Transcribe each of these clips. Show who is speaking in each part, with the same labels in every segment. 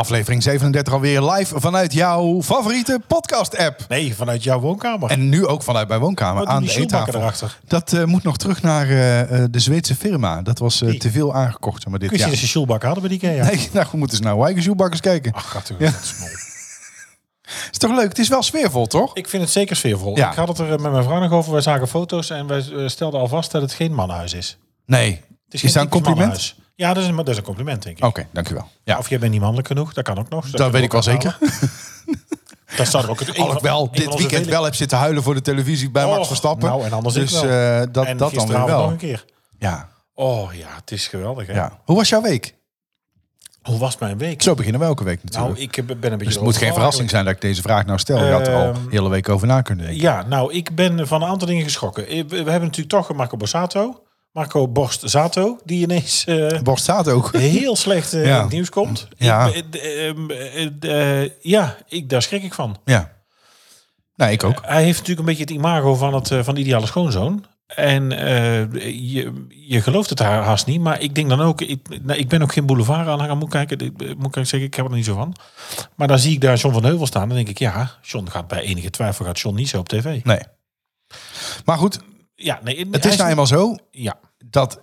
Speaker 1: Aflevering 37 alweer live vanuit jouw favoriete podcast-app.
Speaker 2: Nee, vanuit jouw woonkamer.
Speaker 1: En nu ook vanuit mijn woonkamer
Speaker 2: doen
Speaker 1: aan de eettafel.
Speaker 2: erachter?
Speaker 1: Dat eh, moet nog terug naar eh, eh, de Zweedse firma. Dat was te veel aangekocht. Maar dit,
Speaker 2: Kun je
Speaker 1: ja.
Speaker 2: ze Schulbak hadden bij die Ikea?
Speaker 1: Nee, nou, we moeten eens naar Weigen Shoebakkers kijken.
Speaker 2: Ach, gaat
Speaker 1: Ja.
Speaker 2: wat smol.
Speaker 1: Is toch leuk? Het is wel sfeervol, toch?
Speaker 2: Ik vind het zeker sfeervol.
Speaker 1: Ja.
Speaker 2: Ik had het er met mijn vrouw nog over. Wij zagen foto's en wij stelden al vast dat het geen mannenhuis is.
Speaker 1: Nee.
Speaker 2: Het
Speaker 1: Is,
Speaker 2: geen
Speaker 1: dat een compliment?
Speaker 2: mannenhuis. Ja, dat is, een, dat is een compliment, denk ik.
Speaker 1: Oké, dankjewel. Ja,
Speaker 2: Of jij bent niet mannelijk genoeg, dat kan ook nog.
Speaker 1: dat weet ik wel zeker.
Speaker 2: Dat staat er ook. Het,
Speaker 1: Al ik wel dit weekend wel heb zitten huilen voor de televisie bij Max Verstappen.
Speaker 2: nou, en anders
Speaker 1: dus
Speaker 2: wel.
Speaker 1: eh, dat,
Speaker 2: en
Speaker 1: dat dan weer
Speaker 2: gisteravond nog
Speaker 1: wel.
Speaker 2: een keer.
Speaker 1: Ja,
Speaker 2: Oh ja, het is geweldig. Hè?
Speaker 1: ja. Hoe was jouw week?
Speaker 2: Hoe was mijn week?
Speaker 1: Zo beginnen we elke week natuurlijk.
Speaker 2: Nou, ik ben een beetje
Speaker 1: dus het moet geen verrassing zijn dat ik deze vraag nou stel. Je had er al
Speaker 2: Ehm,
Speaker 1: de hele week over na kunnen denken.
Speaker 2: Ja, nou, ik ben van een aantal dingen geschrokken. Eh, We we hebben natuurlijk toch Marco Borsato. Marco Borst-Zato, die ineens eh,
Speaker 1: Borst staat ook.
Speaker 2: heel slecht eh,
Speaker 1: Ja.
Speaker 2: nieuws komt.
Speaker 1: Ja.
Speaker 2: Ik, eh, ja, ik, daar schrik ik van.
Speaker 1: Ja. Nee, ik ook.
Speaker 2: Hij heeft natuurlijk een beetje het imago van, het, van de ideale schoonzoon. En je, je gelooft het haar haast niet. Maar ik denk dan ook... Ik, nou, ik ben ook geen boulevard aanhanger. Moet kijken, ik, moet ik zeggen, ik heb er niet zo van. Maar dan zie ik daar John van Heuvel staan. Dan denk ik, ja, John gaat bij enige twijfel gaat John niet zo op tv.
Speaker 1: Nee. Maar goed,
Speaker 2: Ja, nee,
Speaker 1: het is nou eenmaal zo
Speaker 2: Ja,
Speaker 1: dat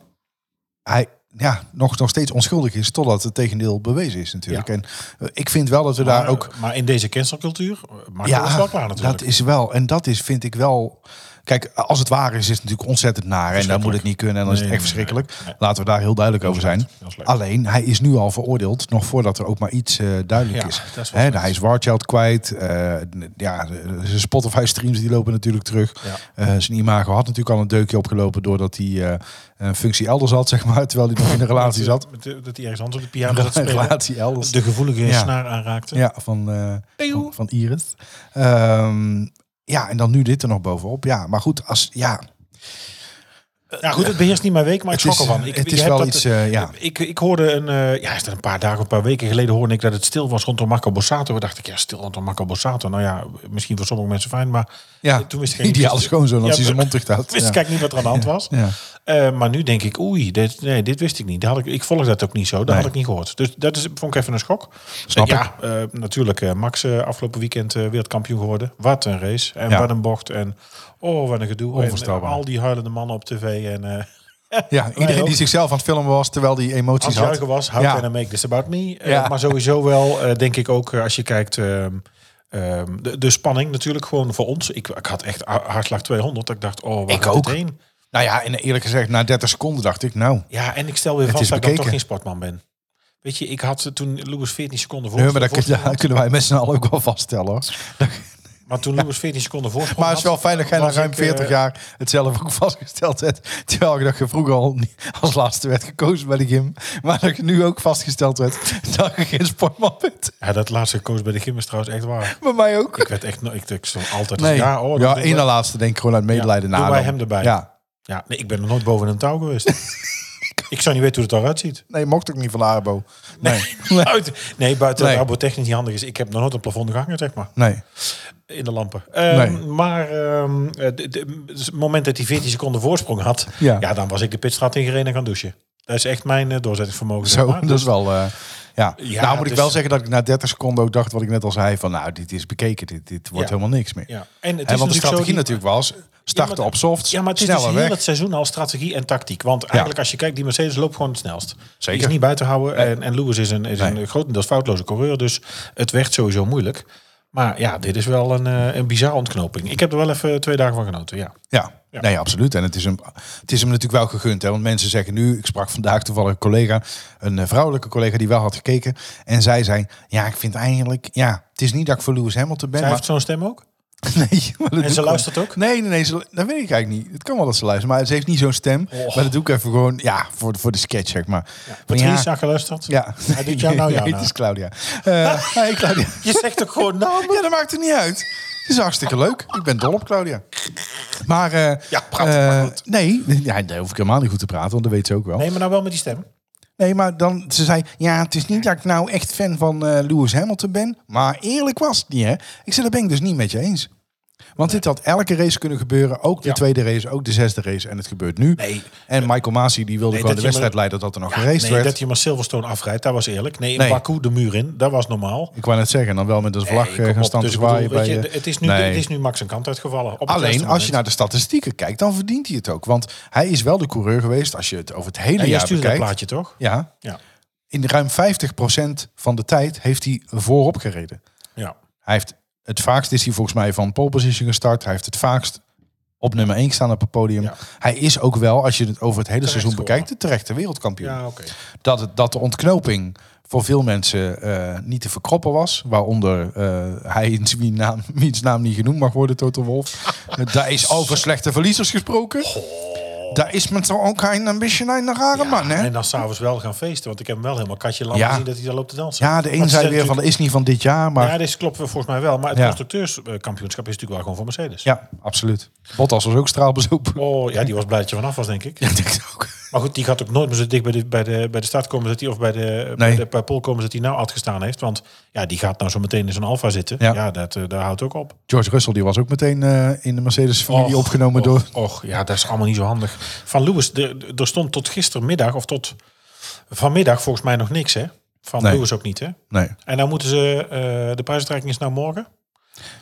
Speaker 1: hij ja, nog, nog steeds onschuldig is totdat het tegendeel bewezen is natuurlijk.
Speaker 2: Ja.
Speaker 1: En eh, ik vind wel dat we daar ook...
Speaker 2: maar in deze cancelcultuur maakt ja, het wel klaar natuurlijk.
Speaker 1: dat is wel. En dat is, vind ik wel... Kijk, als het waar is, is het natuurlijk ontzettend naar. En dan moet het niet kunnen. En dan is het echt verschrikkelijk. Laten we daar heel duidelijk over zijn. Alleen, hij is nu al veroordeeld. Nog voordat er ook maar iets eh, duidelijk is. hij is Warchild kwijt. eh, ja, de- zijn Spotify streams die lopen natuurlijk terug. Eh, zijn imago had natuurlijk al een deukje opgelopen. Doordat hij een functie elders had, zeg maar. Terwijl hij nog in een relatie zat.
Speaker 2: Dat hij ergens anders op de piano zat spelen.
Speaker 1: relatie elders.
Speaker 2: De gevoelige
Speaker 1: Ja.
Speaker 2: snaar aanraakte.
Speaker 1: Ja, van, van, van Iris. Ehm, ja, en dan nu dit er nog bovenop. Ja, maar goed, als, ja,
Speaker 2: Ja, goed, het beheerst niet mijn week, maar ik schrok ervan. Ik,
Speaker 1: het is wel
Speaker 2: dat-
Speaker 1: iets, eh, ja.
Speaker 2: Ik, ik hoorde een, eh, ja, is dat een paar dagen, een paar weken geleden hoorde ik dat het stil was rondom Marco Borsato. We dacht ik, ja, stil rondom Marco Borsato. Nou ja, misschien voor sommige mensen fijn, maar
Speaker 1: ja
Speaker 2: toen wist ik niet-
Speaker 1: ideale schoonzoon als
Speaker 2: Ja,
Speaker 1: hij zijn mond dicht houdt.
Speaker 2: wist
Speaker 1: Ja.
Speaker 2: ik eigenlijk niet wat er aan de hand was.
Speaker 1: Ja.
Speaker 2: Eh, maar nu denk ik, oei, dit, nee, dit wist ik niet. Dat had ik, ik volg dat ook niet zo, dat
Speaker 1: Nee.
Speaker 2: had ik niet gehoord. Dus dat is, vond ik even een schok.
Speaker 1: Snap
Speaker 2: ja, eh, natuurlijk, eh, Max afgelopen weekend wereldkampioen geworden. Wat een race. En
Speaker 1: Ja.
Speaker 2: wat een bocht. En oh, wat een gedoe. En, al die huilende mannen op tv. En
Speaker 1: Ja, iedereen die zichzelf aan het filmen was terwijl die
Speaker 2: als
Speaker 1: emoties had.
Speaker 2: juichen was, how
Speaker 1: Ja.
Speaker 2: can I make this about me?
Speaker 1: Ja.
Speaker 2: maar sowieso wel, denk ik ook, als je kijkt... ehm, ehm, de, de spanning natuurlijk gewoon voor ons. Ik, ik had echt ha- hartslag 200. Dat ik dacht, oh, waar
Speaker 1: Ik ook.
Speaker 2: heen?
Speaker 1: Nou ja, en eerlijk gezegd, na 30 seconden dacht ik, nou,
Speaker 2: Ja, en ik stel weer vast dat ik dan toch geen sportman ben. Weet je, ik had toen Lewis 14 seconden voor.
Speaker 1: nee, maar dat, kunnen wij met z'n allen ook wel vaststellen. Hoor.
Speaker 2: Maar toen Lewis 14 seconden voorsprong
Speaker 1: Maar het is wel fijn dat jij na ruim
Speaker 2: ik,
Speaker 1: 40
Speaker 2: eh,
Speaker 1: jaar het zelf ook vastgesteld hebt. Terwijl ik dat je vroeger al niet als laatste werd gekozen bij de gym. Maar dat je nu ook vastgesteld werd dat je geen sportman bent.
Speaker 2: Ja, dat laatste koos bij de gym is trouwens echt waar.
Speaker 1: Bij mij ook.
Speaker 2: Ik werd echt, ik, ik stond altijd.
Speaker 1: Nee.
Speaker 2: Ja, oh,
Speaker 1: ja,
Speaker 2: dat-
Speaker 1: één na laatste denk ik gewoon uit medelijden.
Speaker 2: Ja,
Speaker 1: na
Speaker 2: doen wij
Speaker 1: dan.
Speaker 2: hem erbij.
Speaker 1: Ja.
Speaker 2: Ja, nee, ik ben nog nooit boven een touw geweest. ik zou niet weten hoe het eruit ziet.
Speaker 1: Nee, mocht ook niet van de Arbo. Nee.
Speaker 2: Buiten, nee, buiten
Speaker 1: Nee.
Speaker 2: dat arbotechnisch niet handig is. Ik heb nog nooit een plafond gehangen, zeg maar.
Speaker 1: Nee.
Speaker 2: In de lampen. Ehm,
Speaker 1: Nee.
Speaker 2: Maar ehm, eh, de- de- dus het moment dat hij 14 seconden voorsprong had,
Speaker 1: Ja.
Speaker 2: ja. dan was ik de pitstraat ingereden en gaan douchen. Dat is echt mijn eh, doorzettingsvermogen. zeg
Speaker 1: Zo,
Speaker 2: maar.
Speaker 1: dat
Speaker 2: Dus-
Speaker 1: is wel... eh, ja.
Speaker 2: Ja,
Speaker 1: nou moet ik
Speaker 2: dus-
Speaker 1: wel zeggen dat ik na 30 seconden ook dacht wat ik net al zei. Van nou, dit is bekeken. Dit, dit wordt
Speaker 2: Ja.
Speaker 1: helemaal niks meer.
Speaker 2: Ja. En het is
Speaker 1: want de
Speaker 2: zo
Speaker 1: strategie
Speaker 2: die-
Speaker 1: natuurlijk was starten
Speaker 2: Ja, maar-
Speaker 1: op softs,
Speaker 2: Ja, maar het is dus
Speaker 1: weg.
Speaker 2: heel het seizoen al strategie en tactiek. Want eigenlijk als je kijkt, die Mercedes loopt gewoon het snelst.
Speaker 1: Zeker.
Speaker 2: Die is niet buiten te houden. En, en Lewis is een, is
Speaker 1: Nee.
Speaker 2: een grotendeels foutloze coureur. Dus het werd sowieso moeilijk. Maar ja, dit is wel een, eh, een bizarre ontknoping. Ik heb er wel even twee dagen van genoten, ja.
Speaker 1: Ja,
Speaker 2: Ja.
Speaker 1: nee, absoluut. En het is, hem, het is hem natuurlijk wel gegund. Hè? Want mensen zeggen nu, ik sprak vandaag toevallig een collega, een eh, vrouwelijke collega die wel had gekeken. En zij zei, ja, ik vind eigenlijk, ja, het is niet dat ik voor Lewis Hamilton ben.
Speaker 2: Zij
Speaker 1: Maar,
Speaker 2: heeft zo'n stem ook?
Speaker 1: nee,
Speaker 2: En ze luistert ook?
Speaker 1: Nee, nee, nee, ze, dat weet ik eigenlijk niet. Het kan wel dat ze luistert, maar ze heeft niet zo'n stem.
Speaker 2: Oh.
Speaker 1: Maar dat doe ik even gewoon, ja, voor, de- voor de sketch, zeg maar. Van,
Speaker 2: Patrice, ja. geluisterd?
Speaker 1: ja.
Speaker 2: Hij doet jou nou ja.
Speaker 1: Nee, het is Claudia. Hey, Claudia.
Speaker 2: Je zegt ook gewoon namen.
Speaker 1: Ja, dat maakt er niet uit. Het is hartstikke leuk. Ik ben dol op Claudia. Maar, eh,
Speaker 2: Ja, praat
Speaker 1: eh,
Speaker 2: maar goed.
Speaker 1: Nee, ja, daar hoef ik helemaal niet goed te praten, want dat weet ze ook wel.
Speaker 2: Nee, maar nou wel met die stem.
Speaker 1: Nee, maar dan, ze zei, ja, het is niet dat ik nou echt fan van eh, Lewis Hamilton ben. Maar eerlijk was het niet, hè. Ik zei, dat ben ik dus niet met je eens. Want dit had elke race kunnen gebeuren. Ook de
Speaker 2: Ja.
Speaker 1: tweede race, ook de zesde race. En het gebeurt nu.
Speaker 2: Nee.
Speaker 1: En Michael Masi die wilde
Speaker 2: Nee,
Speaker 1: gewoon de wedstrijd
Speaker 2: maar-
Speaker 1: leiden dat er nog
Speaker 2: Ja,
Speaker 1: geraced
Speaker 2: nee,
Speaker 1: werd.
Speaker 2: dat je maar Silverstone afrijdt, dat was eerlijk. Nee, in
Speaker 1: Nee.
Speaker 2: Baku de muur in, dat was normaal.
Speaker 1: Ik wou net zeggen, dan wel met een vlag eh, gaan
Speaker 2: op.
Speaker 1: staan te
Speaker 2: Dus bedoel,
Speaker 1: zwaaien bij
Speaker 2: weet je,
Speaker 1: je.
Speaker 2: het, is nu, het is nu Max een kant uitgevallen. Op
Speaker 1: Alleen als je naar de statistieken kijkt, dan verdient hij het ook. Want hij is wel de coureur geweest, als je het over het hele jaar
Speaker 2: dat
Speaker 1: bekijkt.
Speaker 2: plaatje toch?
Speaker 1: Ja,
Speaker 2: Ja.
Speaker 1: in ruim 50% van de tijd heeft hij voorop gereden.
Speaker 2: Ja.
Speaker 1: Hij heeft het vaakst is hij volgens mij van pole position gestart. Hij heeft het vaakst op nummer 1 gestaan op het podium.
Speaker 2: Ja.
Speaker 1: Hij is ook wel, als je het over het hele
Speaker 2: Terecht
Speaker 1: seizoen bekijkt, de terechte wereldkampioen.
Speaker 2: Ja, oké.
Speaker 1: Dat, het, dat de ontknoping voor veel mensen eh, niet te verkroppen was. Waaronder eh, hij, in wiens naam, wiens naam niet genoemd mag worden, Toto Wolf. Daar is over slechte verliezers gesproken. Daar is met zo ook een, een beetje een rare man, hè?
Speaker 2: En dan s'avonds wel gaan feesten, want ik heb hem wel helemaal katje lang
Speaker 1: Ja.
Speaker 2: gezien dat hij daar loopt te dansen.
Speaker 1: Ja, de een zei weer van, dat is niet van dit jaar, maar...
Speaker 2: Ja, deze klopt volgens mij wel. Maar het constructeurskampioenschap is natuurlijk wel gewoon voor Mercedes.
Speaker 1: Ja, absoluut. Bottas was ook straalbezopen.
Speaker 2: Oh, ja, die was blij dat je vanaf was, denk ik.
Speaker 1: Ja, ik denk het ook.
Speaker 2: Maar goed, die gaat ook nooit meer zo dicht bij de, bij de, bij de start komen dat hij, of bij de, bij
Speaker 1: Nee.
Speaker 2: de bij pole komen dat hij nou uitgestaan heeft. Want ja, die gaat nou zo meteen in zo'n Alfa zitten.
Speaker 1: Ja.
Speaker 2: Ja, dat, eh, daar houdt ook op.
Speaker 1: George Russell die was ook meteen eh, in de Mercedes-familie
Speaker 2: Och,
Speaker 1: opgenomen
Speaker 2: och,
Speaker 1: door...
Speaker 2: Och, ja, dat is allemaal niet zo handig. Van Lewis, er, stond tot gistermiddag of tot vanmiddag volgens mij nog niks, hè? Van
Speaker 1: Nee.
Speaker 2: Lewis ook niet, hè?
Speaker 1: Nee.
Speaker 2: En dan moeten ze, eh, de prijsuitreiking is nou morgen.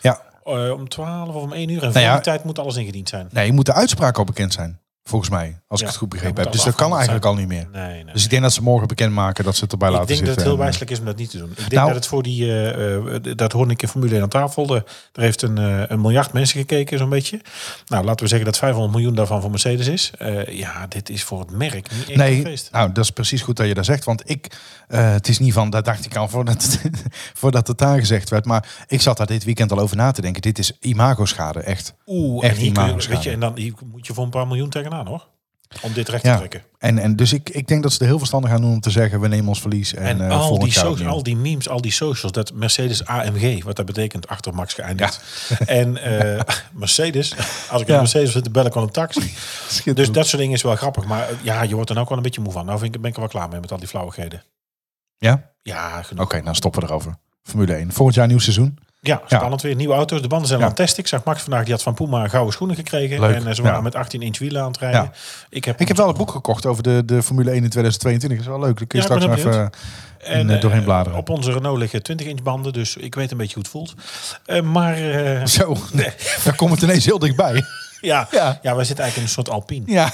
Speaker 1: Ja.
Speaker 2: Om 12 of om 1 uur. En voor
Speaker 1: Nou ja.
Speaker 2: die tijd moet alles ingediend zijn.
Speaker 1: nee, moet de uitspraak al bekend zijn. Volgens mij, als ik het goed begrepen heb. Dus dat kan eigenlijk al niet meer.
Speaker 2: Nee, nee.
Speaker 1: Dus ik denk dat ze morgen bekendmaken dat ze het erbij
Speaker 2: ik
Speaker 1: laten
Speaker 2: denk dat
Speaker 1: zitten.
Speaker 2: het heel
Speaker 1: En,
Speaker 2: wijselijk is om dat niet te doen. Ik denk
Speaker 1: Nou-
Speaker 2: dat het voor die, eh, eh, dat hoorde ik in Formule 1 aan tafel. De, er heeft een, eh, een miljard mensen gekeken, zo'n beetje. Nou, laten we zeggen dat 500 miljoen daarvan voor Mercedes is. Eh, ja, dit is voor het merk niet echt
Speaker 1: Nee,
Speaker 2: feest.
Speaker 1: nou, dat is precies goed dat je dat zegt. Want ik, eh, het is niet van, dat dacht ik al voordat het, voordat het daar gezegd werd. Maar ik zat daar dit weekend al over na te denken. Dit is imago-schade, echt.
Speaker 2: Oeh,
Speaker 1: echt
Speaker 2: je-
Speaker 1: imago-schade.
Speaker 2: weet je, en dan moet je voor een paar miljoen tegenaan, hoor. Om dit recht
Speaker 1: Ja.
Speaker 2: te trekken.
Speaker 1: En, en dus ik, ik denk dat ze er heel verstandig gaan doen om te zeggen, we nemen ons verlies. En,
Speaker 2: En,
Speaker 1: eh,
Speaker 2: al, die al die memes, al die socials, dat Mercedes AMG, wat dat betekent, achter Max geëindigd. En eh, Mercedes, als ik
Speaker 1: Ja.
Speaker 2: een Mercedes zit te bellen, kon een taxi. Dus dat soort dingen is wel grappig. Maar eh, ja, je wordt er ook wel een beetje moe van. Nou vind ik, ben ik er wel klaar mee met al die flauwigheden.
Speaker 1: Ja?
Speaker 2: Ja, genoeg.
Speaker 1: Oké, dan stoppen we erover. Formule 1. Volgend jaar nieuw seizoen.
Speaker 2: Ja, spannend weer. Nieuwe auto's. De banden zijn
Speaker 1: Ja.
Speaker 2: al aan het testen. Ik zag Max vandaag, die had van Puma gouden schoenen gekregen.
Speaker 1: Leuk,
Speaker 2: En eh, ze waren
Speaker 1: ja.
Speaker 2: met 18 inch wielen aan het rijden.
Speaker 1: Ja.
Speaker 2: Ik heb,
Speaker 1: Ik heb wel een boek gekocht over de, de Formule 1 in 2022. Dat is wel leuk. Dan kun je straks even in, eh,
Speaker 2: eh,
Speaker 1: doorheen bladeren.
Speaker 2: Op onze Renault liggen 20 inch banden. Dus ik weet een beetje hoe het voelt. Maar
Speaker 1: Zo, daar komt het ineens heel dichtbij.
Speaker 2: ja,
Speaker 1: Ja.
Speaker 2: ja. wij zitten eigenlijk in een soort Alpine.
Speaker 1: Ja,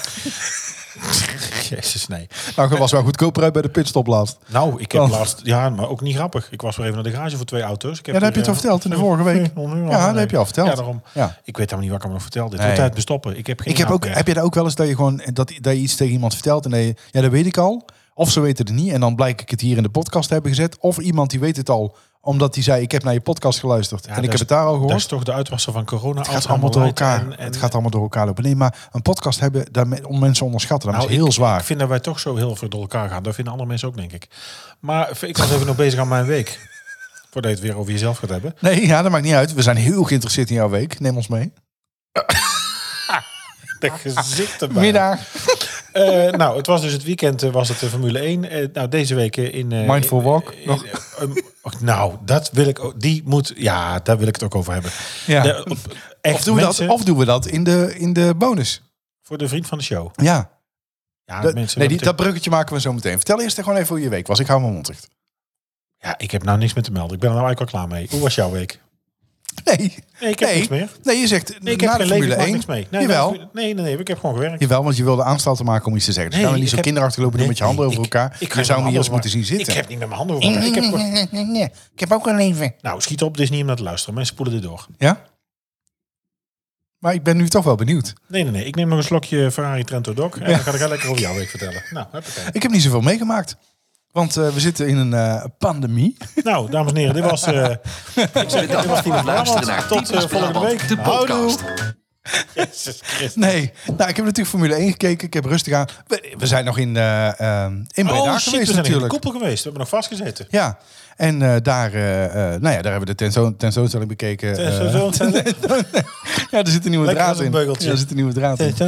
Speaker 2: Jezus, nee.
Speaker 1: nou, dat was wel goedkoper uit bij de pitstop laatst.
Speaker 2: Nou, ik heb
Speaker 1: Want-
Speaker 2: laatst... Ja, maar ook niet grappig. Ik was weer even naar de garage voor twee auto's. Ik
Speaker 1: Ja, daar heb je het al verteld in de vorige week. Ja, dat heb je al verteld.
Speaker 2: Ja, daarom.
Speaker 1: Ja.
Speaker 2: Ik weet helemaal niet wat ik hem nog vertelde. Het
Speaker 1: Nee.
Speaker 2: tijd bestoppen. Ik heb geen
Speaker 1: Ik heb, ook,
Speaker 2: meer.
Speaker 1: heb je dat ook wel eens dat je gewoon dat, dat je iets tegen iemand vertelt en dat je, ja, dat weet ik al. Of ze weten het niet en dan blijk ik het hier in de podcast hebben gezet. Of iemand die weet het al, omdat die zei: Ik heb naar je podcast geluisterd
Speaker 2: Ja,
Speaker 1: en ik
Speaker 2: dat
Speaker 1: heb het daar al
Speaker 2: Dat
Speaker 1: gehoord.
Speaker 2: is toch de uitwasser van corona.
Speaker 1: Het gaat allemaal door elkaar.
Speaker 2: en- en-
Speaker 1: het gaat allemaal door elkaar lopen. Nee, maar een podcast hebben om mensen onderschatten, dat
Speaker 2: Nou,
Speaker 1: is heel
Speaker 2: ik,
Speaker 1: zwaar.
Speaker 2: Ik vind dat wij toch zo heel veel door elkaar gaan. Dat vinden andere mensen ook, denk ik. Maar ik was even nog bezig aan mijn week. Voordat je het weer over jezelf gaat hebben.
Speaker 1: Nee, ja, dat maakt niet uit. We zijn heel geïnteresseerd in jouw week. Neem ons mee.
Speaker 2: De gezicht erbij.
Speaker 1: Middag.
Speaker 2: Eh, nou, het was dus het weekend, eh, was het de Formule 1. Eh, nou, deze week eh, in... eh,
Speaker 1: Mindful
Speaker 2: in-
Speaker 1: Walk
Speaker 2: in-
Speaker 1: nog?
Speaker 2: eh, um, oh, nou, dat wil ik ook... Die moet... Ja, daar wil ik het ook over hebben.
Speaker 1: Ja.
Speaker 2: De- op- echt
Speaker 1: Of doen, we dat, of doen we dat in de, in de bonus?
Speaker 2: Voor de vriend van de show.
Speaker 1: Ja.
Speaker 2: Ja,
Speaker 1: Dat-
Speaker 2: mensen,
Speaker 1: nee, die, dat bruggetje maken we zo meteen. Vertel eerst gewoon even hoe je week was. Ik hou mijn mond dicht.
Speaker 2: Ja, ik heb nou niks meer te melden. Ik ben er nou eigenlijk al klaar mee. Hoe was jouw week?
Speaker 1: Nee.
Speaker 2: Nee, ik heb
Speaker 1: nee.
Speaker 2: niks meer.
Speaker 1: Nee, je zegt
Speaker 2: Nee, ik
Speaker 1: na
Speaker 2: heb
Speaker 1: de
Speaker 2: geen leven,
Speaker 1: Formule
Speaker 2: ik mag
Speaker 1: 1.
Speaker 2: niks mee. Nee,
Speaker 1: Jawel.
Speaker 2: Nee, nee, nee, nee, ik heb gewoon gewerkt.
Speaker 1: Jawel, want je wilde aanstalten maken om iets te zeggen. Dus gaan we niet
Speaker 2: ik
Speaker 1: zo
Speaker 2: heb-
Speaker 1: kinderachtig lopen doen met je handen over
Speaker 2: ik-
Speaker 1: elkaar.
Speaker 2: ik ga
Speaker 1: je zou hier eens moeten zien zitten.
Speaker 2: Ik heb niet met mijn handen over elkaar. Ik heb gewoon-
Speaker 1: Ik heb ook een leven.
Speaker 2: Nou, schiet op. Dit is niet om naar te luisteren. Mensen spoelen dit door.
Speaker 1: Ja? Maar ik ben nu toch wel benieuwd.
Speaker 2: Nee, nee, nee. Ik neem nog een slokje Ferrari Trento Doc. En dan ga ik lekker over jouw week vertellen. Nou, huppakee.
Speaker 1: Ik heb niet zoveel meegemaakt. Want eh, we zitten in een eh, pandemie.
Speaker 2: nou dames en heren. Dit was... eh ik zeg, dit was Team
Speaker 3: naar
Speaker 2: Tot eh, volgende
Speaker 3: Brabant,
Speaker 2: week.
Speaker 3: de podcast.
Speaker 1: Nee, nou, ik heb natuurlijk Formule 1 gekeken. Ik heb rustig aan. We, we zijn nog in, eh ehm in Breda
Speaker 2: Oh shit, we
Speaker 1: geweest
Speaker 2: zijn in de
Speaker 1: natuurlijk.
Speaker 2: koppel geweest. We hebben nog vastgezeten.
Speaker 1: Ja, en eh, daar, eh, eh, nou ja, daar hebben we de tentoon- tentoonstelling bekeken.
Speaker 2: Tentoonstelling?
Speaker 1: ja, er zit een nieuwe
Speaker 2: Lekker
Speaker 1: draad
Speaker 2: een
Speaker 1: in.
Speaker 2: beugeltje.
Speaker 1: Ja, er zit een nieuwe draad in.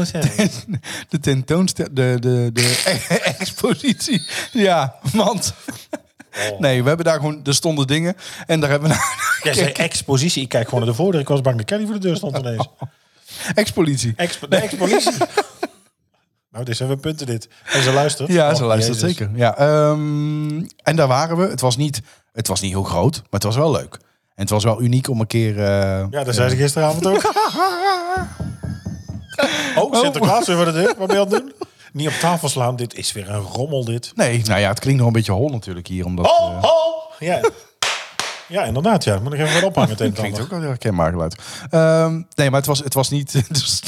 Speaker 1: De tentoonstelling, de, de, de expositie. Ja, mand.
Speaker 2: Oh.
Speaker 1: Nee, we hebben daar gewoon, er stonden dingen. En daar hebben we
Speaker 2: Jij zei expositie. Ik kijk gewoon naar de voordeur. Ik was bang dat Kelly voor de deur stond ineens.
Speaker 1: expositie.
Speaker 2: Expo de expositie. Nou, dit zijn we punten dit. En ze luistert.
Speaker 1: Ja,
Speaker 2: Oh,
Speaker 1: zo luistert
Speaker 2: Jezus.
Speaker 1: zeker. Ja, ehm, en daar waren we. Het was, niet, het was niet heel groot, maar het was wel leuk. En het was wel uniek om een keer... eh,
Speaker 2: Ja, dat zei ze gisteravond ook. oh, Sinterklaas weer voor de deur. Wat ben je aan het doen? Niet op tafel slaan. Dit is weer een rommel dit.
Speaker 1: Nee, nou ja, het klinkt nog een beetje hol natuurlijk hier. Omdat,
Speaker 2: Oh,
Speaker 1: eh,
Speaker 2: oh. Ja. Ja, inderdaad. Ja. Moet ik even wat ophangen. Het een en het
Speaker 1: klinkt ook wel heel herkenbaar geluid. Ehm, nee, maar het was, het was niet...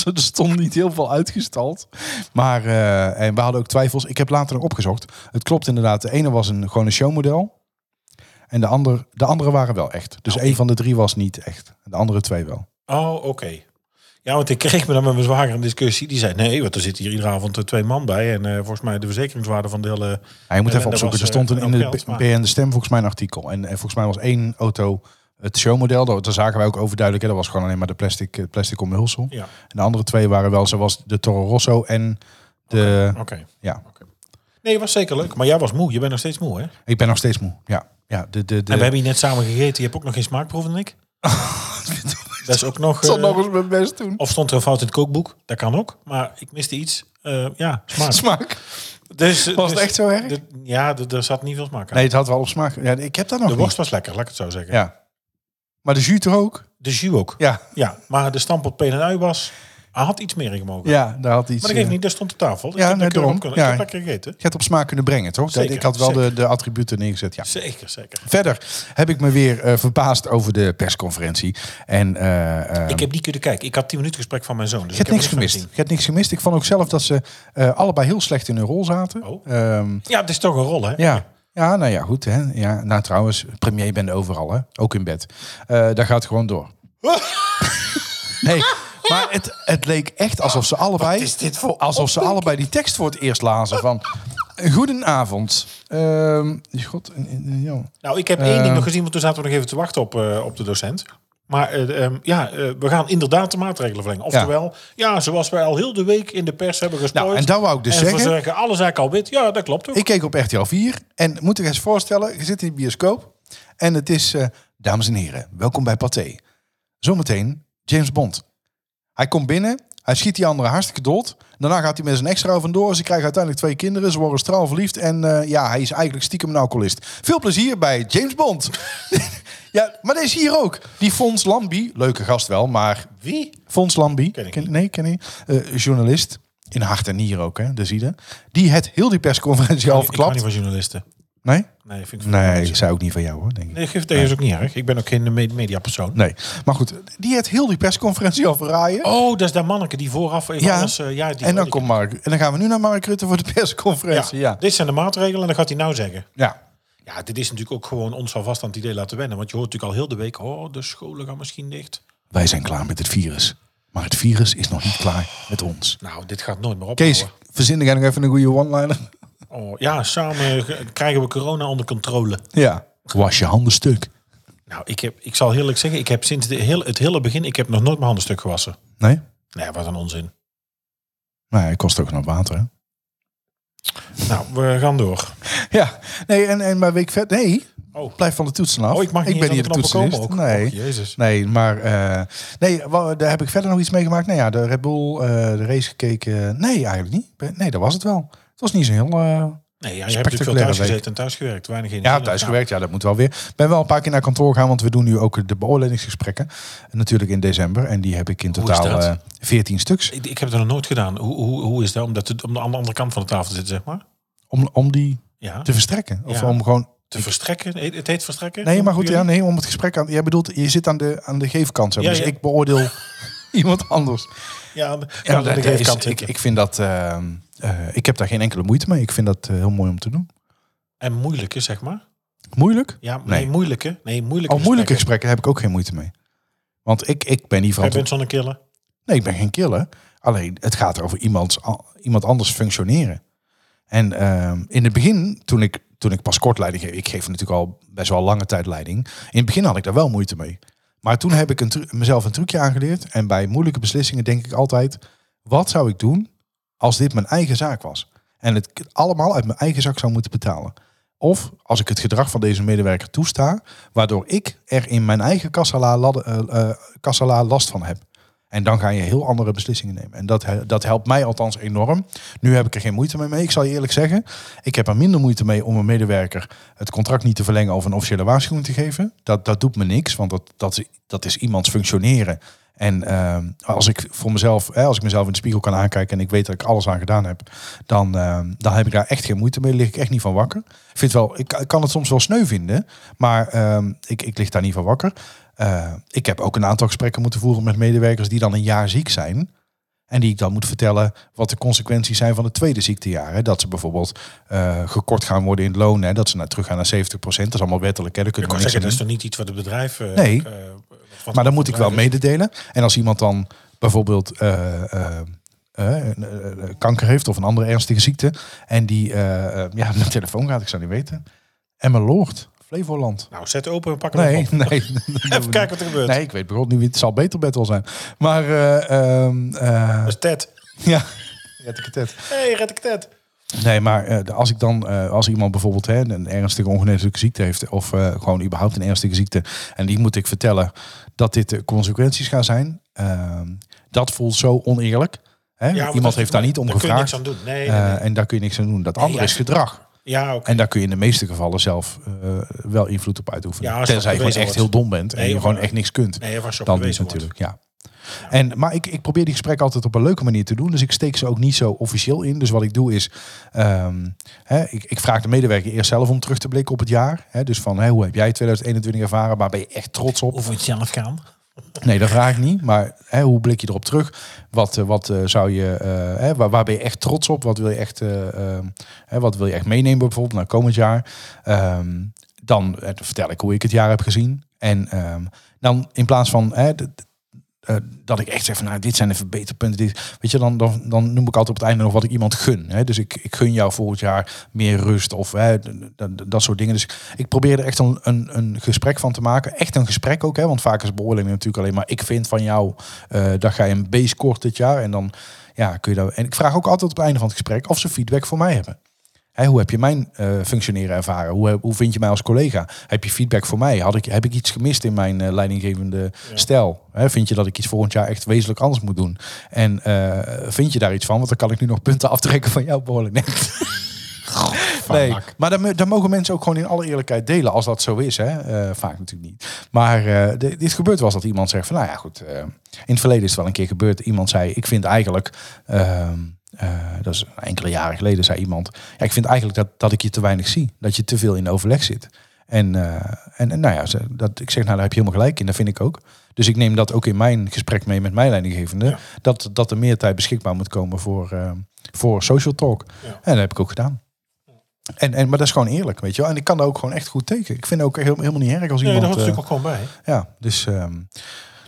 Speaker 1: Er stond niet heel veel uitgestald. Maar eh, en we hadden ook twijfels. Ik heb later nog opgezocht. Het klopt inderdaad. De ene was een, gewoon een showmodel. En de, ander, de andere waren wel echt. Dus één van de drie was niet echt. De andere twee wel.
Speaker 2: Oh, oké. Ja, want ik kreeg me dan met mijn zwager een discussie. Die zei, nee, want er zitten hier iedere avond eh, twee man bij. En eh, volgens mij de verzekeringswaarde van de hele...
Speaker 1: Ja, je moet even
Speaker 2: dat
Speaker 1: opzoeken.
Speaker 2: was,
Speaker 1: er stond
Speaker 2: eh,
Speaker 1: een, in de BN De Stem volgens mij een artikel. En, en volgens mij was één auto het showmodel. Dat, daar zagen wij ook overduidelijk. hè. Dat was gewoon alleen maar de plastic, eh, plastic omhulsel.
Speaker 2: Ja,
Speaker 1: En de andere twee waren wel zoals de Toro Rosso en de...
Speaker 2: oké.
Speaker 1: Ja,
Speaker 2: Nee, het was zeker leuk. Maar jij was moe. Je bent nog steeds moe, hè?
Speaker 1: ik ben nog steeds moe. Ja, ja de, de, de...
Speaker 2: En we hebben hier net samen gegeten. Je hebt ook nog geen smaakproef, en ik. dat is ook nog...
Speaker 1: Ik zal
Speaker 2: eh,
Speaker 1: nog eens mijn best doen.
Speaker 2: Of stond er een fout in het kookboek? Dat kan ook. Maar ik miste iets. Eh, ja, smaak.
Speaker 1: Smaak.
Speaker 2: Dus,
Speaker 1: Was het
Speaker 2: dus-
Speaker 1: echt zo erg?
Speaker 2: de- ja, er zat niet veel smaak aan.
Speaker 1: Nee, het had wel op smaak. Ja, ik heb dat nog
Speaker 2: de
Speaker 1: niet.
Speaker 2: worst was lekker, laat ik het zo zeggen.
Speaker 1: Ja. Maar de jus toch ook?
Speaker 2: De jus ook.
Speaker 1: Ja.
Speaker 2: Ja, maar de stampot peen en ui was... Hij had iets meer in gemogen.
Speaker 1: Ja, daar had iets...
Speaker 2: Maar dat geeft
Speaker 1: eh,
Speaker 2: niet, daar stond op tafel. Ik
Speaker 1: Ja, daarom.
Speaker 2: kunnen-
Speaker 1: Ja.
Speaker 2: Ik heb lekker gegeten.
Speaker 1: Je hebt op smaak kunnen brengen, toch?
Speaker 2: Zeker,
Speaker 1: ik had wel de,
Speaker 2: zeker.
Speaker 1: de attributen neergezet, ja.
Speaker 2: Zeker, zeker.
Speaker 1: Verder heb ik me weer eh, verbaasd over de persconferentie. En eh, eh,
Speaker 2: Ik heb niet kunnen kijken. Ik had 10 minuten gesprek van mijn zoon. Dus
Speaker 1: je hebt
Speaker 2: ik heb
Speaker 1: niks gemist. Je hebt niks gemist. Ik vond ook zelf dat ze eh, allebei heel slecht in hun rol zaten.
Speaker 2: Oh.
Speaker 1: Ehm.
Speaker 2: Ja, het is toch een rol, hè?
Speaker 1: ja. Ja, nou ja, goed. Hè. Ja, nou trouwens, premier bent overal, hè. Ook in bed. Daar gaat het gewoon door. nee, maar het, het leek echt alsof ze allebei...
Speaker 2: is dit voor
Speaker 1: Alsof ze allebei die tekst voor het eerst lazen van... Goedenavond. Ehm God, eh, eh, ja.
Speaker 2: Nou, ik heb één ding nog gezien, want toen zaten we nog even te wachten op, eh, op de docent. Maar eh, ehm, ja, eh, we gaan inderdaad de maatregelen verlengen. Oftewel, ja. zoals wij al heel de week in de pers hebben gesproken.
Speaker 1: Nou, en dat wou ik dus
Speaker 2: en
Speaker 1: zeggen.
Speaker 2: we zeggen, alles eigenlijk al wit. Ja, dat klopt ook.
Speaker 1: Ik keek op RTL 4 en moet ik eens voorstellen, je zit in de bioscoop en het is, eh, dames en heren, welkom bij Pathé. Zometeen James Bond. Hij komt binnen, hij schiet die andere hartstikke dood. Daarna gaat hij met zijn extra vandoor. Ze krijgen uiteindelijk twee kinderen, ze worden straal verliefd en eh, ja, hij is eigenlijk stiekem een alcoholist. Veel plezier bij James Bond. ja, maar is hier ook. Die Fons Lambie, leuke gast wel, maar
Speaker 2: Wie?
Speaker 1: Fons Lambie,
Speaker 2: Ken ik
Speaker 1: ken- nee, ken je? Eh, journalist in hart en nier ook, hè, de zie je. Die het heel die persconferentie al
Speaker 2: Ik
Speaker 1: verklapt.
Speaker 2: van journalisten.
Speaker 1: Nee?
Speaker 2: Nee, vind ik
Speaker 1: Nee, ik zei ook niet van jou hoor, denk ik.
Speaker 2: Nee, geef- is ook niet erg. Ik ben ook geen me- mediapersoon.
Speaker 1: Nee, maar goed, die het heel die persconferentie al verraaien.
Speaker 2: Oh, dat is dat manneke die vooraf even
Speaker 1: Ja.
Speaker 2: alles... eh, ja, die
Speaker 1: en dan komt Mark. En dan gaan we nu naar Mark Rutte voor de persconferentie. Ja.
Speaker 2: Dit zijn de maatregelen en dan gaat hij nou zeggen.
Speaker 1: ja.
Speaker 2: Ja, dit is natuurlijk ook gewoon ons alvast aan het idee laten wennen. Want je hoort natuurlijk al heel de week... Oh, de scholen gaan misschien dicht.
Speaker 1: Wij zijn klaar met het virus. Maar het virus is nog niet klaar met ons.
Speaker 2: Nou, dit gaat nooit meer ophouden.
Speaker 1: Kees, verzin jij nog even een goede one-liner?
Speaker 2: Oh, ja, samen ge- krijgen we corona onder controle.
Speaker 1: Ja. Was je handen stuk?
Speaker 2: Nou, ik, heb, ik zal eerlijk zeggen, ik heb sinds de heel, het hele begin, ik heb nog nooit mijn handen stuk gewassen.
Speaker 1: Nee?
Speaker 2: Nee, wat een onzin.
Speaker 1: Nou, het kost ook nog water, hè?
Speaker 2: Nou, we gaan door.
Speaker 1: Ja. Nee, en, en maar week verder... Nee,
Speaker 2: Oh,
Speaker 1: blijf van de toetsen af.
Speaker 2: oh ik mag niet
Speaker 1: ik ben hier de toetsenist.
Speaker 2: komen ook.
Speaker 1: Nee.
Speaker 2: Oh, jezus.
Speaker 1: Nee, maar eh, nee, daar heb ik verder nog iets meegemaakt. Nou ja, de Red Bull, eh, de race gekeken. Nee, eigenlijk niet. Nee, dat was het wel. Het was niet zo heel. eh,
Speaker 2: Nee, ja, je hebt natuurlijk veel thuis
Speaker 1: week.
Speaker 2: gezeten en thuis gewerkt. Weinig energie.
Speaker 1: ja, thuis gewerkt. Ja, dat moet wel weer. Ik ben wel een paar keer naar kantoor gegaan, want we doen nu ook de beoordelingsgesprekken. Natuurlijk in december. En die heb ik in totaal
Speaker 2: dat?
Speaker 1: eh 14 stuks.
Speaker 2: Ik, ik heb het nog nooit gedaan. Hoe, hoe, hoe is dat? Om, dat te, om aan de andere kant van de tafel te zitten, zeg maar.
Speaker 1: Om, om die
Speaker 2: Ja.
Speaker 1: te verstrekken. Of
Speaker 2: Ja.
Speaker 1: om gewoon.
Speaker 2: Te verstrekken. Het heet verstrekken?
Speaker 1: Nee, maar goed, ja, nee, om het gesprek aan. Jij bedoelt, je zit aan de, aan de geefkant. Zo. Dus ik beoordeel iemand anders.
Speaker 2: Ja, aan de,
Speaker 1: Ja,
Speaker 2: aan de
Speaker 1: dat is-
Speaker 2: geefkant
Speaker 1: ik, ik vind dat. eh, eh, ik heb daar geen enkele moeite mee. Ik vind dat eh, heel mooi om te doen.
Speaker 2: En moeilijke, zeg maar.
Speaker 1: Moeilijk?
Speaker 2: Ja, nee,
Speaker 1: Nee.
Speaker 2: moeilijke. Nee, moeilijke
Speaker 1: Al moeilijke gesprekken heb ik ook geen moeite mee. Want ik, ik ben niet
Speaker 2: Jij
Speaker 1: verantwoordelijk.
Speaker 2: bent zonnekiller.
Speaker 1: Nee, ik ben geen killer. Alleen het gaat over iemands, iemand anders functioneren. En ehm, in het begin, toen ik, toen ik pas kort leiding geef, ik geef natuurlijk al best wel lange tijd leiding. In het begin had ik daar wel moeite mee. Maar toen heb ik een mezelf een trucje aangeleerd. En bij moeilijke beslissingen denk ik altijd, wat zou ik doen als dit mijn eigen zaak was? En het allemaal uit mijn eigen zak zou moeten betalen. Of als ik het gedrag van deze medewerker toesta, waardoor ik er in mijn eigen kassala, eh, eh, last van heb. En dan ga je heel andere beslissingen nemen. En dat, dat helpt mij althans enorm. Nu heb ik er geen moeite mee mee. Ik zal je eerlijk zeggen, ik heb er minder moeite mee om een medewerker het contract niet te verlengen of een officiële waarschuwing te geven. Dat, dat doet me niks, want dat, dat, dat is iemands functioneren. En ehm, als ik voor mezelf, hè, als ik mezelf in de spiegel kan aankijken en ik weet dat ik alles aan gedaan heb, dan, ehm, dan heb ik daar echt geen moeite mee. Lig ik echt niet van wakker. Ik vind wel, ik, ik kan het soms wel sneu vinden, maar ehm, ik, ik lig daar niet van wakker. Eh, ik heb ook een aantal gesprekken moeten voeren met medewerkers die dan een jaar ziek zijn. En die ik dan moet vertellen wat de consequenties zijn van het tweede ziektejaar. Hè. Dat ze bijvoorbeeld eh, gekort gaan worden in het loon. Hè. Dat ze naar terug gaan naar 70% Dat is allemaal wettelijk. Hè.
Speaker 2: Kan
Speaker 1: we niks
Speaker 2: zeggen, dat is toch niet iets wat het bedrijf... eh,
Speaker 1: Nee.
Speaker 2: Wat
Speaker 1: Maar dan moet ik wel mededelen. En als iemand dan bijvoorbeeld eh, eh, eh, kanker heeft of een andere ernstige ziekte. En die ja, mijn telefoon gaat, ik zou niet weten. Emmeloord, Flevoland.
Speaker 2: Nou, zet open en pak hem
Speaker 1: Nee,
Speaker 2: op.
Speaker 1: nee.
Speaker 2: Even kijken wat er gebeurt.
Speaker 1: Nee, ik weet bijvoorbeeld niet wie het zal beter bed wel zijn. Maar eh, ehm, eh,
Speaker 2: Dat is Ted.
Speaker 1: ja, red ik het net.
Speaker 2: Hé, hey, red ik Ted.
Speaker 1: Nee, maar eh, als ik dan, eh, als iemand bijvoorbeeld hè, een ernstige ongeneeslijke ziekte heeft, of eh, gewoon überhaupt een ernstige ziekte, en die moet ik vertellen dat dit de consequenties gaan zijn, ehm, dat voelt zo oneerlijk. Hè?
Speaker 2: Ja,
Speaker 1: iemand heeft daar niet om
Speaker 2: daar kun je
Speaker 1: gevraagd.
Speaker 2: niks aan doen. Nee, nee, nee.
Speaker 1: en daar kun je niks aan doen. Dat andere
Speaker 2: ja,
Speaker 1: is gedrag.
Speaker 2: Ja.
Speaker 1: En daar kun je in de meeste gevallen zelf wel invloed op uitoefenen.
Speaker 2: Ja,
Speaker 1: Tenzij je gewoon echt heel dom bent en je gewoon echt niks kunt.
Speaker 2: Nee,
Speaker 1: dan
Speaker 2: wordt.
Speaker 1: natuurlijk, ja. En, maar ik, ik probeer die gesprekken altijd op een leuke manier te doen. Dus ik steek ze ook niet zo officieel in. Dus wat ik doe is, ehm, hè, ik, ik vraag de medewerker eerst zelf om terug te blikken op het jaar. Hè, dus van, hoe heb jij 2021 ervaren? Waar ben je echt trots op?
Speaker 2: Of het zelf gaan.
Speaker 1: Nee, dat vraag ik niet. Maar hè, hoe blik je erop terug? Wat, eh, wat eh, zou je, eh, hè, waar, waar ben je echt trots op? Wat wil je echt, eh, ehm, hè, wat wil je echt meenemen bijvoorbeeld naar komend jaar? Ehm, dan vertel ik hoe ik het jaar heb gezien. En dan in plaats van hè, eh, dat ik echt zeg van nou, dit zijn de verbeterpunten. Dit, weet je, dan, dan, dan noem ik altijd op het einde nog wat ik iemand gun. Hè? Dus ik, ik gun jou volgend jaar meer rust of hè, dat soort dingen. Dus ik probeer er echt een, een, een gesprek van te maken. Echt een gesprek ook, hè? want vaak is beoordeling natuurlijk alleen maar ik vind van jou eh, dat ga je een B scoort dit jaar. En dan ja, kun je dat. En ik vraag ook altijd op het einde van het gesprek of ze feedback voor mij hebben. Hè, hoe heb je mijn eh, functioneren ervaren? Hoe, hoe vind je mij als collega? Heb je feedback voor mij? Had ik, heb ik iets gemist in mijn eh, leidinggevende stijl? Hè, vind je dat ik iets volgend jaar echt wezenlijk anders moet doen? En eh, vind je daar iets van? Want dan kan ik nu nog punten aftrekken van jouw behoorlijk. Nee, nee. maar dan, mo- dan mogen mensen ook gewoon in alle eerlijkheid delen als dat zo is. Hè? Vaak natuurlijk niet. Maar de- dit gebeurt wel eens dat iemand zegt van nou ja goed. in het verleden is het wel een keer gebeurd. Iemand zei ik vind eigenlijk... eh, dat is enkele jaren geleden zei iemand. Ja, ik vind eigenlijk dat, dat ik je te weinig zie. Dat je te veel in overleg zit. En, eh, en, en nou ja, dat, ik zeg nou daar heb je helemaal gelijk in. Dat vind ik ook. Dus ik neem dat ook in mijn gesprek mee met mijn leidinggevende.
Speaker 2: Ja.
Speaker 1: Dat, dat er meer tijd beschikbaar moet komen voor, eh, voor social talk.
Speaker 2: Ja.
Speaker 1: En dat heb ik ook gedaan. En, en, maar dat is gewoon eerlijk, weet je wel. En ik kan daar ook gewoon echt goed tegen. Ik vind het ook heel, helemaal niet erg als
Speaker 2: Nee, daar
Speaker 1: iemand...
Speaker 2: hoort natuurlijk ook gewoon bij.
Speaker 1: ja, dus, ehm,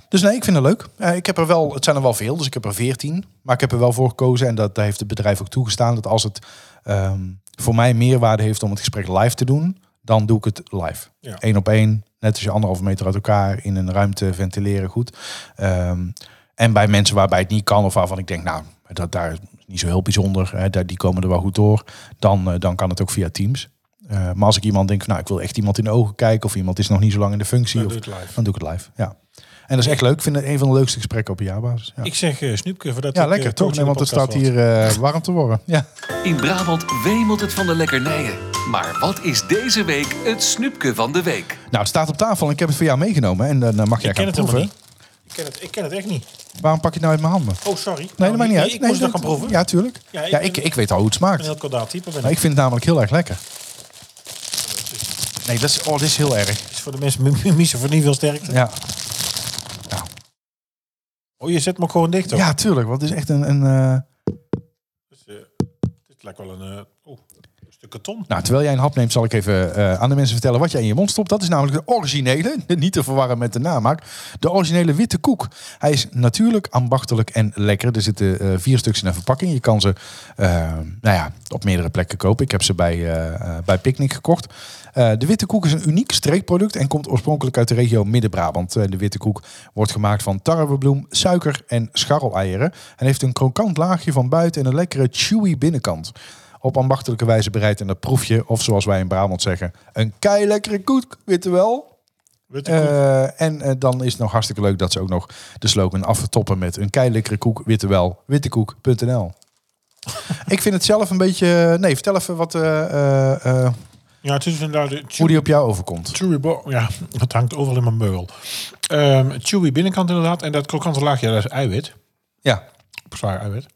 Speaker 1: dus nee, ik vind het leuk. Eh, ik heb er wel, het zijn er wel veel, dus ik heb er veertien. Maar ik heb er wel voor gekozen en dat, daar heeft het bedrijf ook toegestaan. Dat als het ehm, voor mij meerwaarde heeft om het gesprek live te doen, dan doe ik het live.
Speaker 2: Ja.
Speaker 1: Eén op één, net als je anderhalve meter uit elkaar in een ruimte ventileren, goed. Ehm, en bij mensen waarbij het niet kan of waarvan ik denk, nou, dat daar is niet zo heel bijzonder, hè, daar- die komen er wel goed door, dan, eh, dan kan het ook via Teams. Eh, maar als ik iemand denk, nou, ik wil echt iemand in de ogen kijken of iemand is nog niet zo lang in de functie,
Speaker 2: Dan
Speaker 1: of,
Speaker 2: doe live.
Speaker 1: dan doe ik het live. Ja. En dat is echt leuk. Ik vind het een van de leukste gesprekken op jaarbasis. Ja,
Speaker 2: Ik zeg eh Snoepke voordat
Speaker 1: ja
Speaker 2: ik,
Speaker 1: lekker
Speaker 2: eh,
Speaker 1: toch? Nee, want het staat hier eh, warm te worden. Ja.
Speaker 3: In Brabant wemelt het van de lekkernijen. Maar wat is deze week het snoepje van de week?
Speaker 1: Nou, het staat op tafel en ik heb het voor jou meegenomen. En dan mag jij
Speaker 2: Ik ken
Speaker 1: gaan
Speaker 2: het
Speaker 1: proeven.
Speaker 2: niet. Ik ken, het, ik ken het echt niet.
Speaker 1: Waarom pak je het nou uit mijn handen?
Speaker 2: Oh, sorry.
Speaker 1: Nee,
Speaker 2: Nou,
Speaker 1: dat maakt niet uit.
Speaker 2: Ik
Speaker 1: nee,
Speaker 2: moest
Speaker 1: dat-
Speaker 2: gaan proeven.
Speaker 1: Ja, tuurlijk.
Speaker 2: Ja,
Speaker 1: Ja,
Speaker 2: ik
Speaker 1: ik,
Speaker 2: ben-
Speaker 1: ik, weet al hoe het
Speaker 2: Ik ben
Speaker 1: smaakt.
Speaker 2: een heel kordaat type. Ben
Speaker 1: Maar
Speaker 2: ik.
Speaker 1: ik vind het namelijk heel erg lekker. Nee, dat is, oh, dit is heel erg.
Speaker 2: is voor de mensen met misofonie veel sterkte.
Speaker 1: Ja,
Speaker 2: Oh, je zet hem ook gewoon dicht,
Speaker 1: ja tuurlijk. Want het is echt een... een eh,
Speaker 2: Dus, eh, dit lijkt wel een... eh, oh,
Speaker 1: Nou, terwijl jij een hap neemt, zal ik even eh, aan de mensen vertellen wat jij in je mond stopt. Dat is namelijk de originele, niet te verwarren met de namaak. De originele witte koek. Hij is natuurlijk ambachtelijk en lekker. Er zitten eh, vier stuks in een verpakking. Je kan ze eh, nou ja, op meerdere plekken kopen. Ik heb ze bij, bij Picnic gekocht. De witte koek is een uniek streekproduct en komt oorspronkelijk uit de regio Midden-Brabant. De witte koek wordt gemaakt van tarwebloem, suiker en scharreleieren. En heeft een krokant laagje van buiten en een lekkere chewy binnenkant. Op ambachtelijke wijze bereid en dat proef je, of zoals wij in Brabant zeggen, een kei lekkere koek, weet je wel.
Speaker 2: Witte koek.
Speaker 1: Eh, en eh, dan is het nog hartstikke leuk dat ze ook nog de slogan aftoppen met een kei lekkere koek, witte wel, wittekoek.nl. Ik vind het zelf een beetje... Nee, vertel even wat, eh, eh, eh,
Speaker 2: ja, het is inderdaad... de
Speaker 1: hoe die op jou overkomt.
Speaker 2: Chewy ja, het hangt overal in mijn beugel. Ehm chewy binnenkant inderdaad. En dat krokante laagje, dat is eiwit.
Speaker 1: Ja,
Speaker 2: Zwaar eiwit.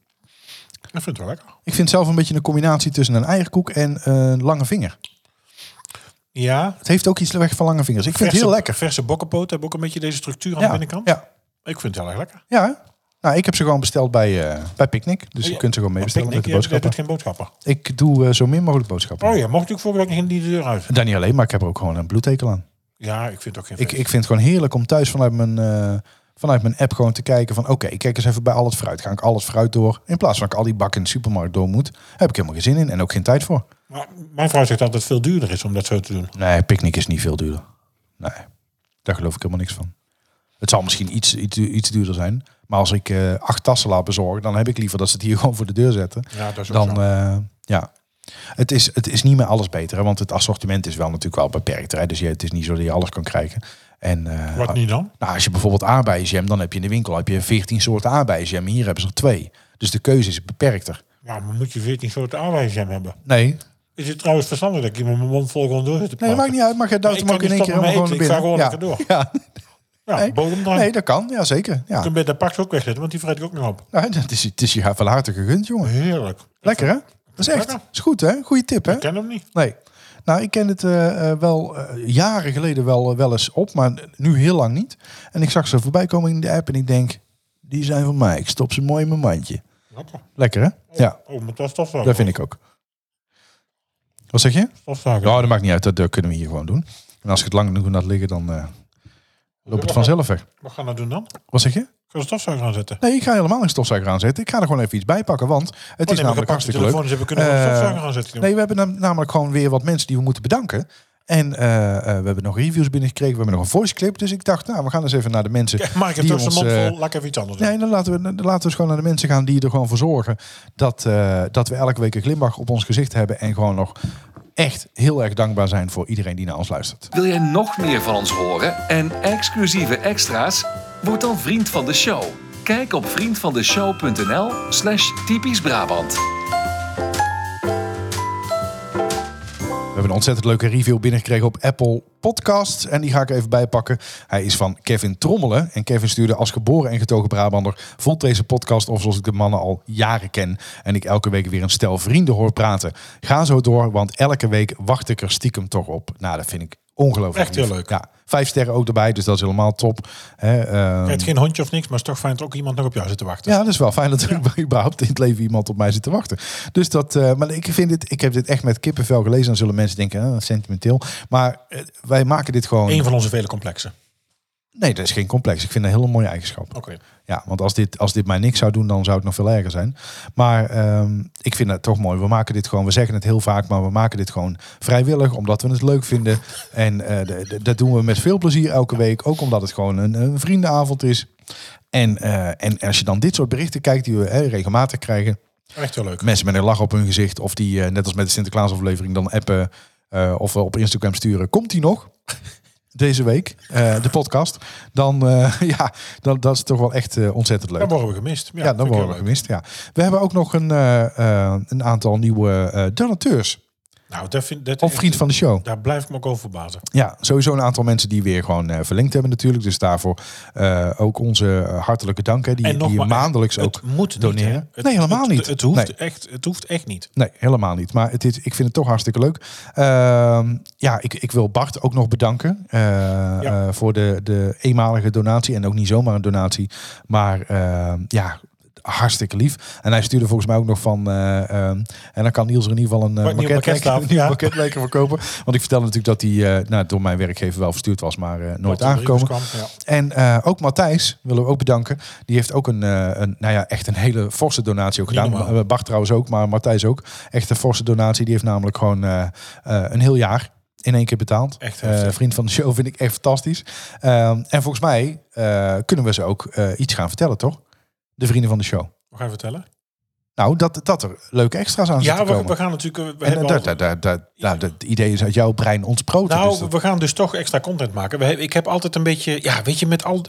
Speaker 2: Ik vind het wel lekker.
Speaker 1: ik vind zelf een beetje een combinatie tussen een eierkoek en een lange vinger.
Speaker 2: Ja.
Speaker 1: Het heeft ook iets weg van lange vingers. Ik vind het heel lekker.
Speaker 2: Verse bokkenpoot hebben ook een beetje deze structuur aan
Speaker 1: Ja,
Speaker 2: de binnenkant.
Speaker 1: ja,
Speaker 2: Ik vind het heel erg lekker.
Speaker 1: ja. Nou, ik heb ze gewoon besteld bij, eh, bij Picnic. Dus je kunt ze gewoon mee bestellen met de boodschappen.
Speaker 2: doet geen boodschappen.
Speaker 1: Ik doe eh, zo min mogelijk boodschappen.
Speaker 2: Oh ja, mocht ik vorige week in die deur uit?
Speaker 1: Daar niet alleen, maar ik heb er ook gewoon een bloedtekel aan.
Speaker 2: Ja, ik vind het ook geen
Speaker 1: Ik, ik vind het gewoon heerlijk om thuis vanuit mijn, eh, vanuit mijn app gewoon te kijken van... oké, ik kijk eens even bij al het fruit. Ga ik al het fruit door? In plaats van ik al die bakken in de supermarkt door moet... heb ik helemaal geen zin in en ook geen tijd voor.
Speaker 2: Maar mijn vrouw zegt dat het veel duurder is om dat zo te doen.
Speaker 1: Nee, picknick is niet veel duurder. Nee, daar geloof ik helemaal niks van. Het zal misschien iets, iets, iets duurder zijn. Maar als ik eh, acht tassen laat bezorgen... dan heb ik liever dat ze het hier gewoon voor de deur zetten.
Speaker 2: Ja, dat is ook
Speaker 1: Dan, eh, ja... Het is, het is niet meer alles beter, hè, want het assortiment is wel natuurlijk wel beperkt. Hè? Dus je, het is niet zo dat je alles kan krijgen. En, eh,
Speaker 2: Wat niet dan?
Speaker 1: Nou, als je bijvoorbeeld aardbeienjam, dan heb je in de winkel heb je 14 soorten aardbeienjam. Hier hebben ze er twee. Dus de keuze is beperkter.
Speaker 2: Ja, maar moet je 14 soorten aanwijzingen hebben.
Speaker 1: Nee,
Speaker 2: Is het trouwens verstandig dat ik met mijn mond vol gewoon door zit te
Speaker 1: nee
Speaker 2: praten?
Speaker 1: maakt niet uit. Maar je ook in één keer helemaal gewoon.
Speaker 2: Ik ga gewoon
Speaker 1: ja.
Speaker 2: Ja,
Speaker 1: Nee.
Speaker 2: bodem dan.
Speaker 1: Nee, dat kan. Ja, zeker.
Speaker 2: Je
Speaker 1: Ja.
Speaker 2: kunt bij de pak ook wegzetten, want die vreet ik ook nog op.
Speaker 1: Nou, dat is, het is je van harte gegund, jongen.
Speaker 2: Heerlijk.
Speaker 1: Lekker, hè? Dat is echt. Is goed, hè? Goeie tip, hè?
Speaker 2: Ik ken hem niet.
Speaker 1: Nee. Nou, ik ken het eh, eh, wel eh, jaren geleden wel, wel eens op, maar nu heel lang niet. En ik zag ze voorbij komen in de app en ik denk, die zijn van mij. Ik stop ze mooi in mijn mandje.
Speaker 2: Lekker.
Speaker 1: Lekker, hè? Ja,
Speaker 2: Oh, maar dat stofzuiger.
Speaker 1: dat vind ik ook. Wat zeg je?
Speaker 2: Stofzuiger.
Speaker 1: Ja, dat maakt niet uit. Dat, dat kunnen we hier gewoon doen. En als ik het lang genoeg laat liggen, dan eh, loopt het vanzelf weg.
Speaker 2: Wat gaan we doen dan?
Speaker 1: Wat zeg je?
Speaker 2: Kun je stofzuiger aanzetten?
Speaker 1: Nee, ik ga helemaal geen stofzuiger aanzetten. Ik ga er gewoon even iets bij pakken, want het is namelijk hartstikke leuk.
Speaker 2: telefoon, dus we kunnen we een
Speaker 1: Eh,
Speaker 2: stofzuiger aanzetten.
Speaker 1: Nee, we hebben nam- namelijk gewoon weer wat mensen die we moeten bedanken. En eh, eh, we hebben nog reviews binnengekregen. We hebben nog een voice clip. Dus ik dacht, nou, we gaan eens even naar de mensen.
Speaker 2: Kijk, Mark
Speaker 1: die
Speaker 2: toch zijn
Speaker 1: ons,
Speaker 2: mond
Speaker 1: eh,
Speaker 2: vol. Laat ik even iets anders doen.
Speaker 1: Nee, dan laten, we, dan laten we eens gewoon naar de mensen gaan die er gewoon voor zorgen. Dat, eh, dat we elke week een glimlach op ons gezicht hebben. En gewoon nog echt heel erg dankbaar zijn voor iedereen die naar ons luistert.
Speaker 3: Wil jij nog meer van ons horen en exclusieve extra's? Word dan vriend van de show. Kijk op vriendvandeshow.nl slash typisch Brabant.
Speaker 1: We hebben een ontzettend leuke review binnengekregen op Apple Podcasts. En die ga ik even bijpakken. Hij is van Kevin Trommelen. En Kevin stuurde als geboren en getogen Brabander... voelt deze podcast of zoals ik de mannen al jaren ken... en ik elke week weer een stel vrienden hoor praten. Ga zo door, want elke week wacht ik er stiekem toch op. Nou, dat vind ik ongelooflijk
Speaker 2: Echt heel
Speaker 1: lief.
Speaker 2: leuk.
Speaker 1: Ja, vijf sterren ook erbij, dus dat is helemaal top. Hè, ehm,
Speaker 2: geen hondje of niks, maar het is toch fijn dat ook iemand nog op jou zit te wachten.
Speaker 1: ja, dat is wel fijn dat er überhaupt in het leven iemand op mij zit te wachten. Dus dat, eh, maar ik vind dit, ik heb dit echt met kippenvel gelezen. Dan zullen mensen denken, sentimenteel. Maar eh, wij maken dit gewoon.
Speaker 2: Een van onze vele complexen.
Speaker 1: Nee, dat is geen complex. Ik vind dat een hele mooie eigenschap.
Speaker 2: Oké.
Speaker 1: Ja, want als dit, als dit mij niks zou doen, dan zou het nog veel erger zijn. Maar ehm, ik vind het toch mooi. We maken dit gewoon, we zeggen het heel vaak, maar we maken dit gewoon vrijwillig, omdat we het leuk vinden. En eh, dat doen we met veel plezier elke week. Ook omdat het gewoon een, een vriendenavond is. En, eh, en als je dan dit soort berichten kijkt, die we hè, regelmatig krijgen.
Speaker 2: Echt heel leuk.
Speaker 1: Mensen met een lach op hun gezicht. Of die, eh, net als met de Sinterklaasaflevering, dan appen. of op Instagram sturen. Komt die nog? Deze week, eh, de podcast. Dan, eh, ja, dan, dat is toch wel echt eh, ontzettend leuk.
Speaker 2: Dan worden we gemist. Ja,
Speaker 1: Ja, dan worden we gemist. Ja. We hebben ook nog een, een aantal nieuwe donateurs.
Speaker 2: Nou, dat vind, dat
Speaker 1: Of vriend van de show.
Speaker 2: Daar blijf ik me ook over verbazen.
Speaker 1: Ja, sowieso een aantal mensen die weer gewoon eh, verlengd hebben natuurlijk. Dus daarvoor eh, ook onze eh, hartelijke dank. Hè, die,
Speaker 2: En
Speaker 1: die maandelijks ook
Speaker 2: het moet
Speaker 1: doneren.
Speaker 2: Niet, het,
Speaker 1: nee, helemaal niet.
Speaker 2: Het, hoeft
Speaker 1: Nee.
Speaker 2: echt, het hoeft echt niet.
Speaker 1: Nee, helemaal niet. Maar het is, ik vind het toch hartstikke leuk. Ehm, ja, ik, ik wil Bart ook nog bedanken voor de, de eenmalige donatie. En ook niet zomaar een donatie. Maar ehm, ja, hartstikke lief. En hij stuurde volgens mij ook nog van... eh, ehm, en dan kan Niels er in ieder geval een uh, maquette verkopen. Want ik vertelde natuurlijk dat hij eh, nou, door mijn werkgever wel verstuurd was, maar nooit aangekomen.
Speaker 2: kwam.
Speaker 1: En ook Matthijs willen we ook bedanken. Die heeft ook een, een nou ja, echt een hele forse donatie ook gedaan.
Speaker 2: normaal.
Speaker 1: Bart trouwens ook, maar Matthijs ook. Echt een forse donatie. Die heeft namelijk gewoon een heel jaar in één keer betaald.
Speaker 2: Echt heftig.
Speaker 1: vriend van de show vind ik echt fantastisch. Ehm, en volgens mij eh, kunnen we ze ook iets gaan vertellen, toch? De vrienden van de show.
Speaker 2: Wat ga je vertellen?
Speaker 1: Nou, dat, dat er leuke extra's aan
Speaker 2: Ja,
Speaker 1: komen.
Speaker 2: we gaan natuurlijk... We
Speaker 1: en dat, dat, dat, nou, dat idee is uit jouw brein ontsproten.
Speaker 2: Nou,
Speaker 1: dus dat-
Speaker 2: we gaan dus toch extra content maken. We, ik heb altijd een beetje... Ja, weet je, met al...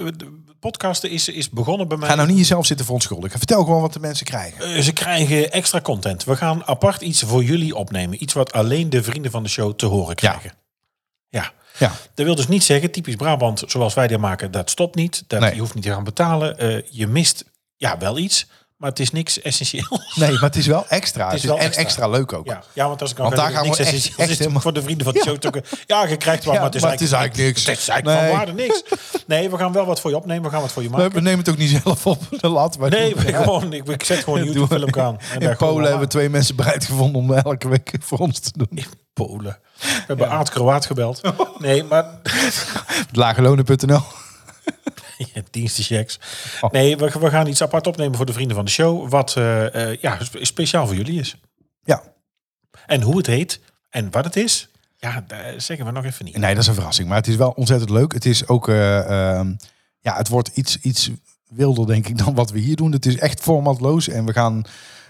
Speaker 2: Podcasten is, is begonnen bij mij...
Speaker 1: Ga nou niet jezelf zitten verontschuldigen. Vertel gewoon wat de mensen krijgen.
Speaker 2: Eh, Ze krijgen extra content. We gaan apart iets voor jullie opnemen. Iets wat alleen de vrienden van de show te horen krijgen. Ja.
Speaker 1: Ja.
Speaker 2: Dat wil dus niet zeggen, typisch Brabant, zoals wij die maken, dat stopt niet. Dat,
Speaker 1: Nee.
Speaker 2: Je hoeft niet te gaan betalen. Eh, je mist ja, wel iets, maar het is niks essentieel.
Speaker 1: Nee, maar het is wel extra. Het is
Speaker 2: wel
Speaker 1: en
Speaker 2: extra.
Speaker 1: extra leuk ook.
Speaker 2: Ja, ja want als ik
Speaker 1: Want daar gaan we
Speaker 2: niks
Speaker 1: echt- echt helemaal-
Speaker 2: voor de vrienden van de show. toch- Ja, je krijgt wel,
Speaker 1: Ja,
Speaker 2: maar het is,
Speaker 1: maar het is
Speaker 2: eigenlijk,
Speaker 1: niks.
Speaker 2: Het is eigenlijk
Speaker 1: Nee.
Speaker 2: van waarde niks. Nee, we gaan wel wat voor je opnemen. We gaan wat voor je maken.
Speaker 1: we nemen het ook niet zelf op. De lat. Maar
Speaker 2: Nee, we gewoon, ik, ik zet gewoon een YouTube film aan. En
Speaker 1: In Polen hebben we twee mensen bereid gevonden om elke week voor ons te doen.
Speaker 2: Polen. We hebben Aard Kroaat gebeld. Nee, maar
Speaker 1: Lagelonen.nl.
Speaker 2: dienstenchecks.
Speaker 1: Oh.
Speaker 2: Nee, we, we gaan iets apart opnemen voor de vrienden van de show. Wat eh, eh, ja, spe- speciaal voor jullie is.
Speaker 1: Ja.
Speaker 2: En hoe het heet en wat het is, ja, zeggen we nog even niet.
Speaker 1: Nee, dat is een verrassing. Maar het is wel ontzettend leuk. Het is ook... eh, ehm, ja, het wordt iets, iets wilder, denk ik, dan wat we hier doen. Het is echt formatloos. En we gaan...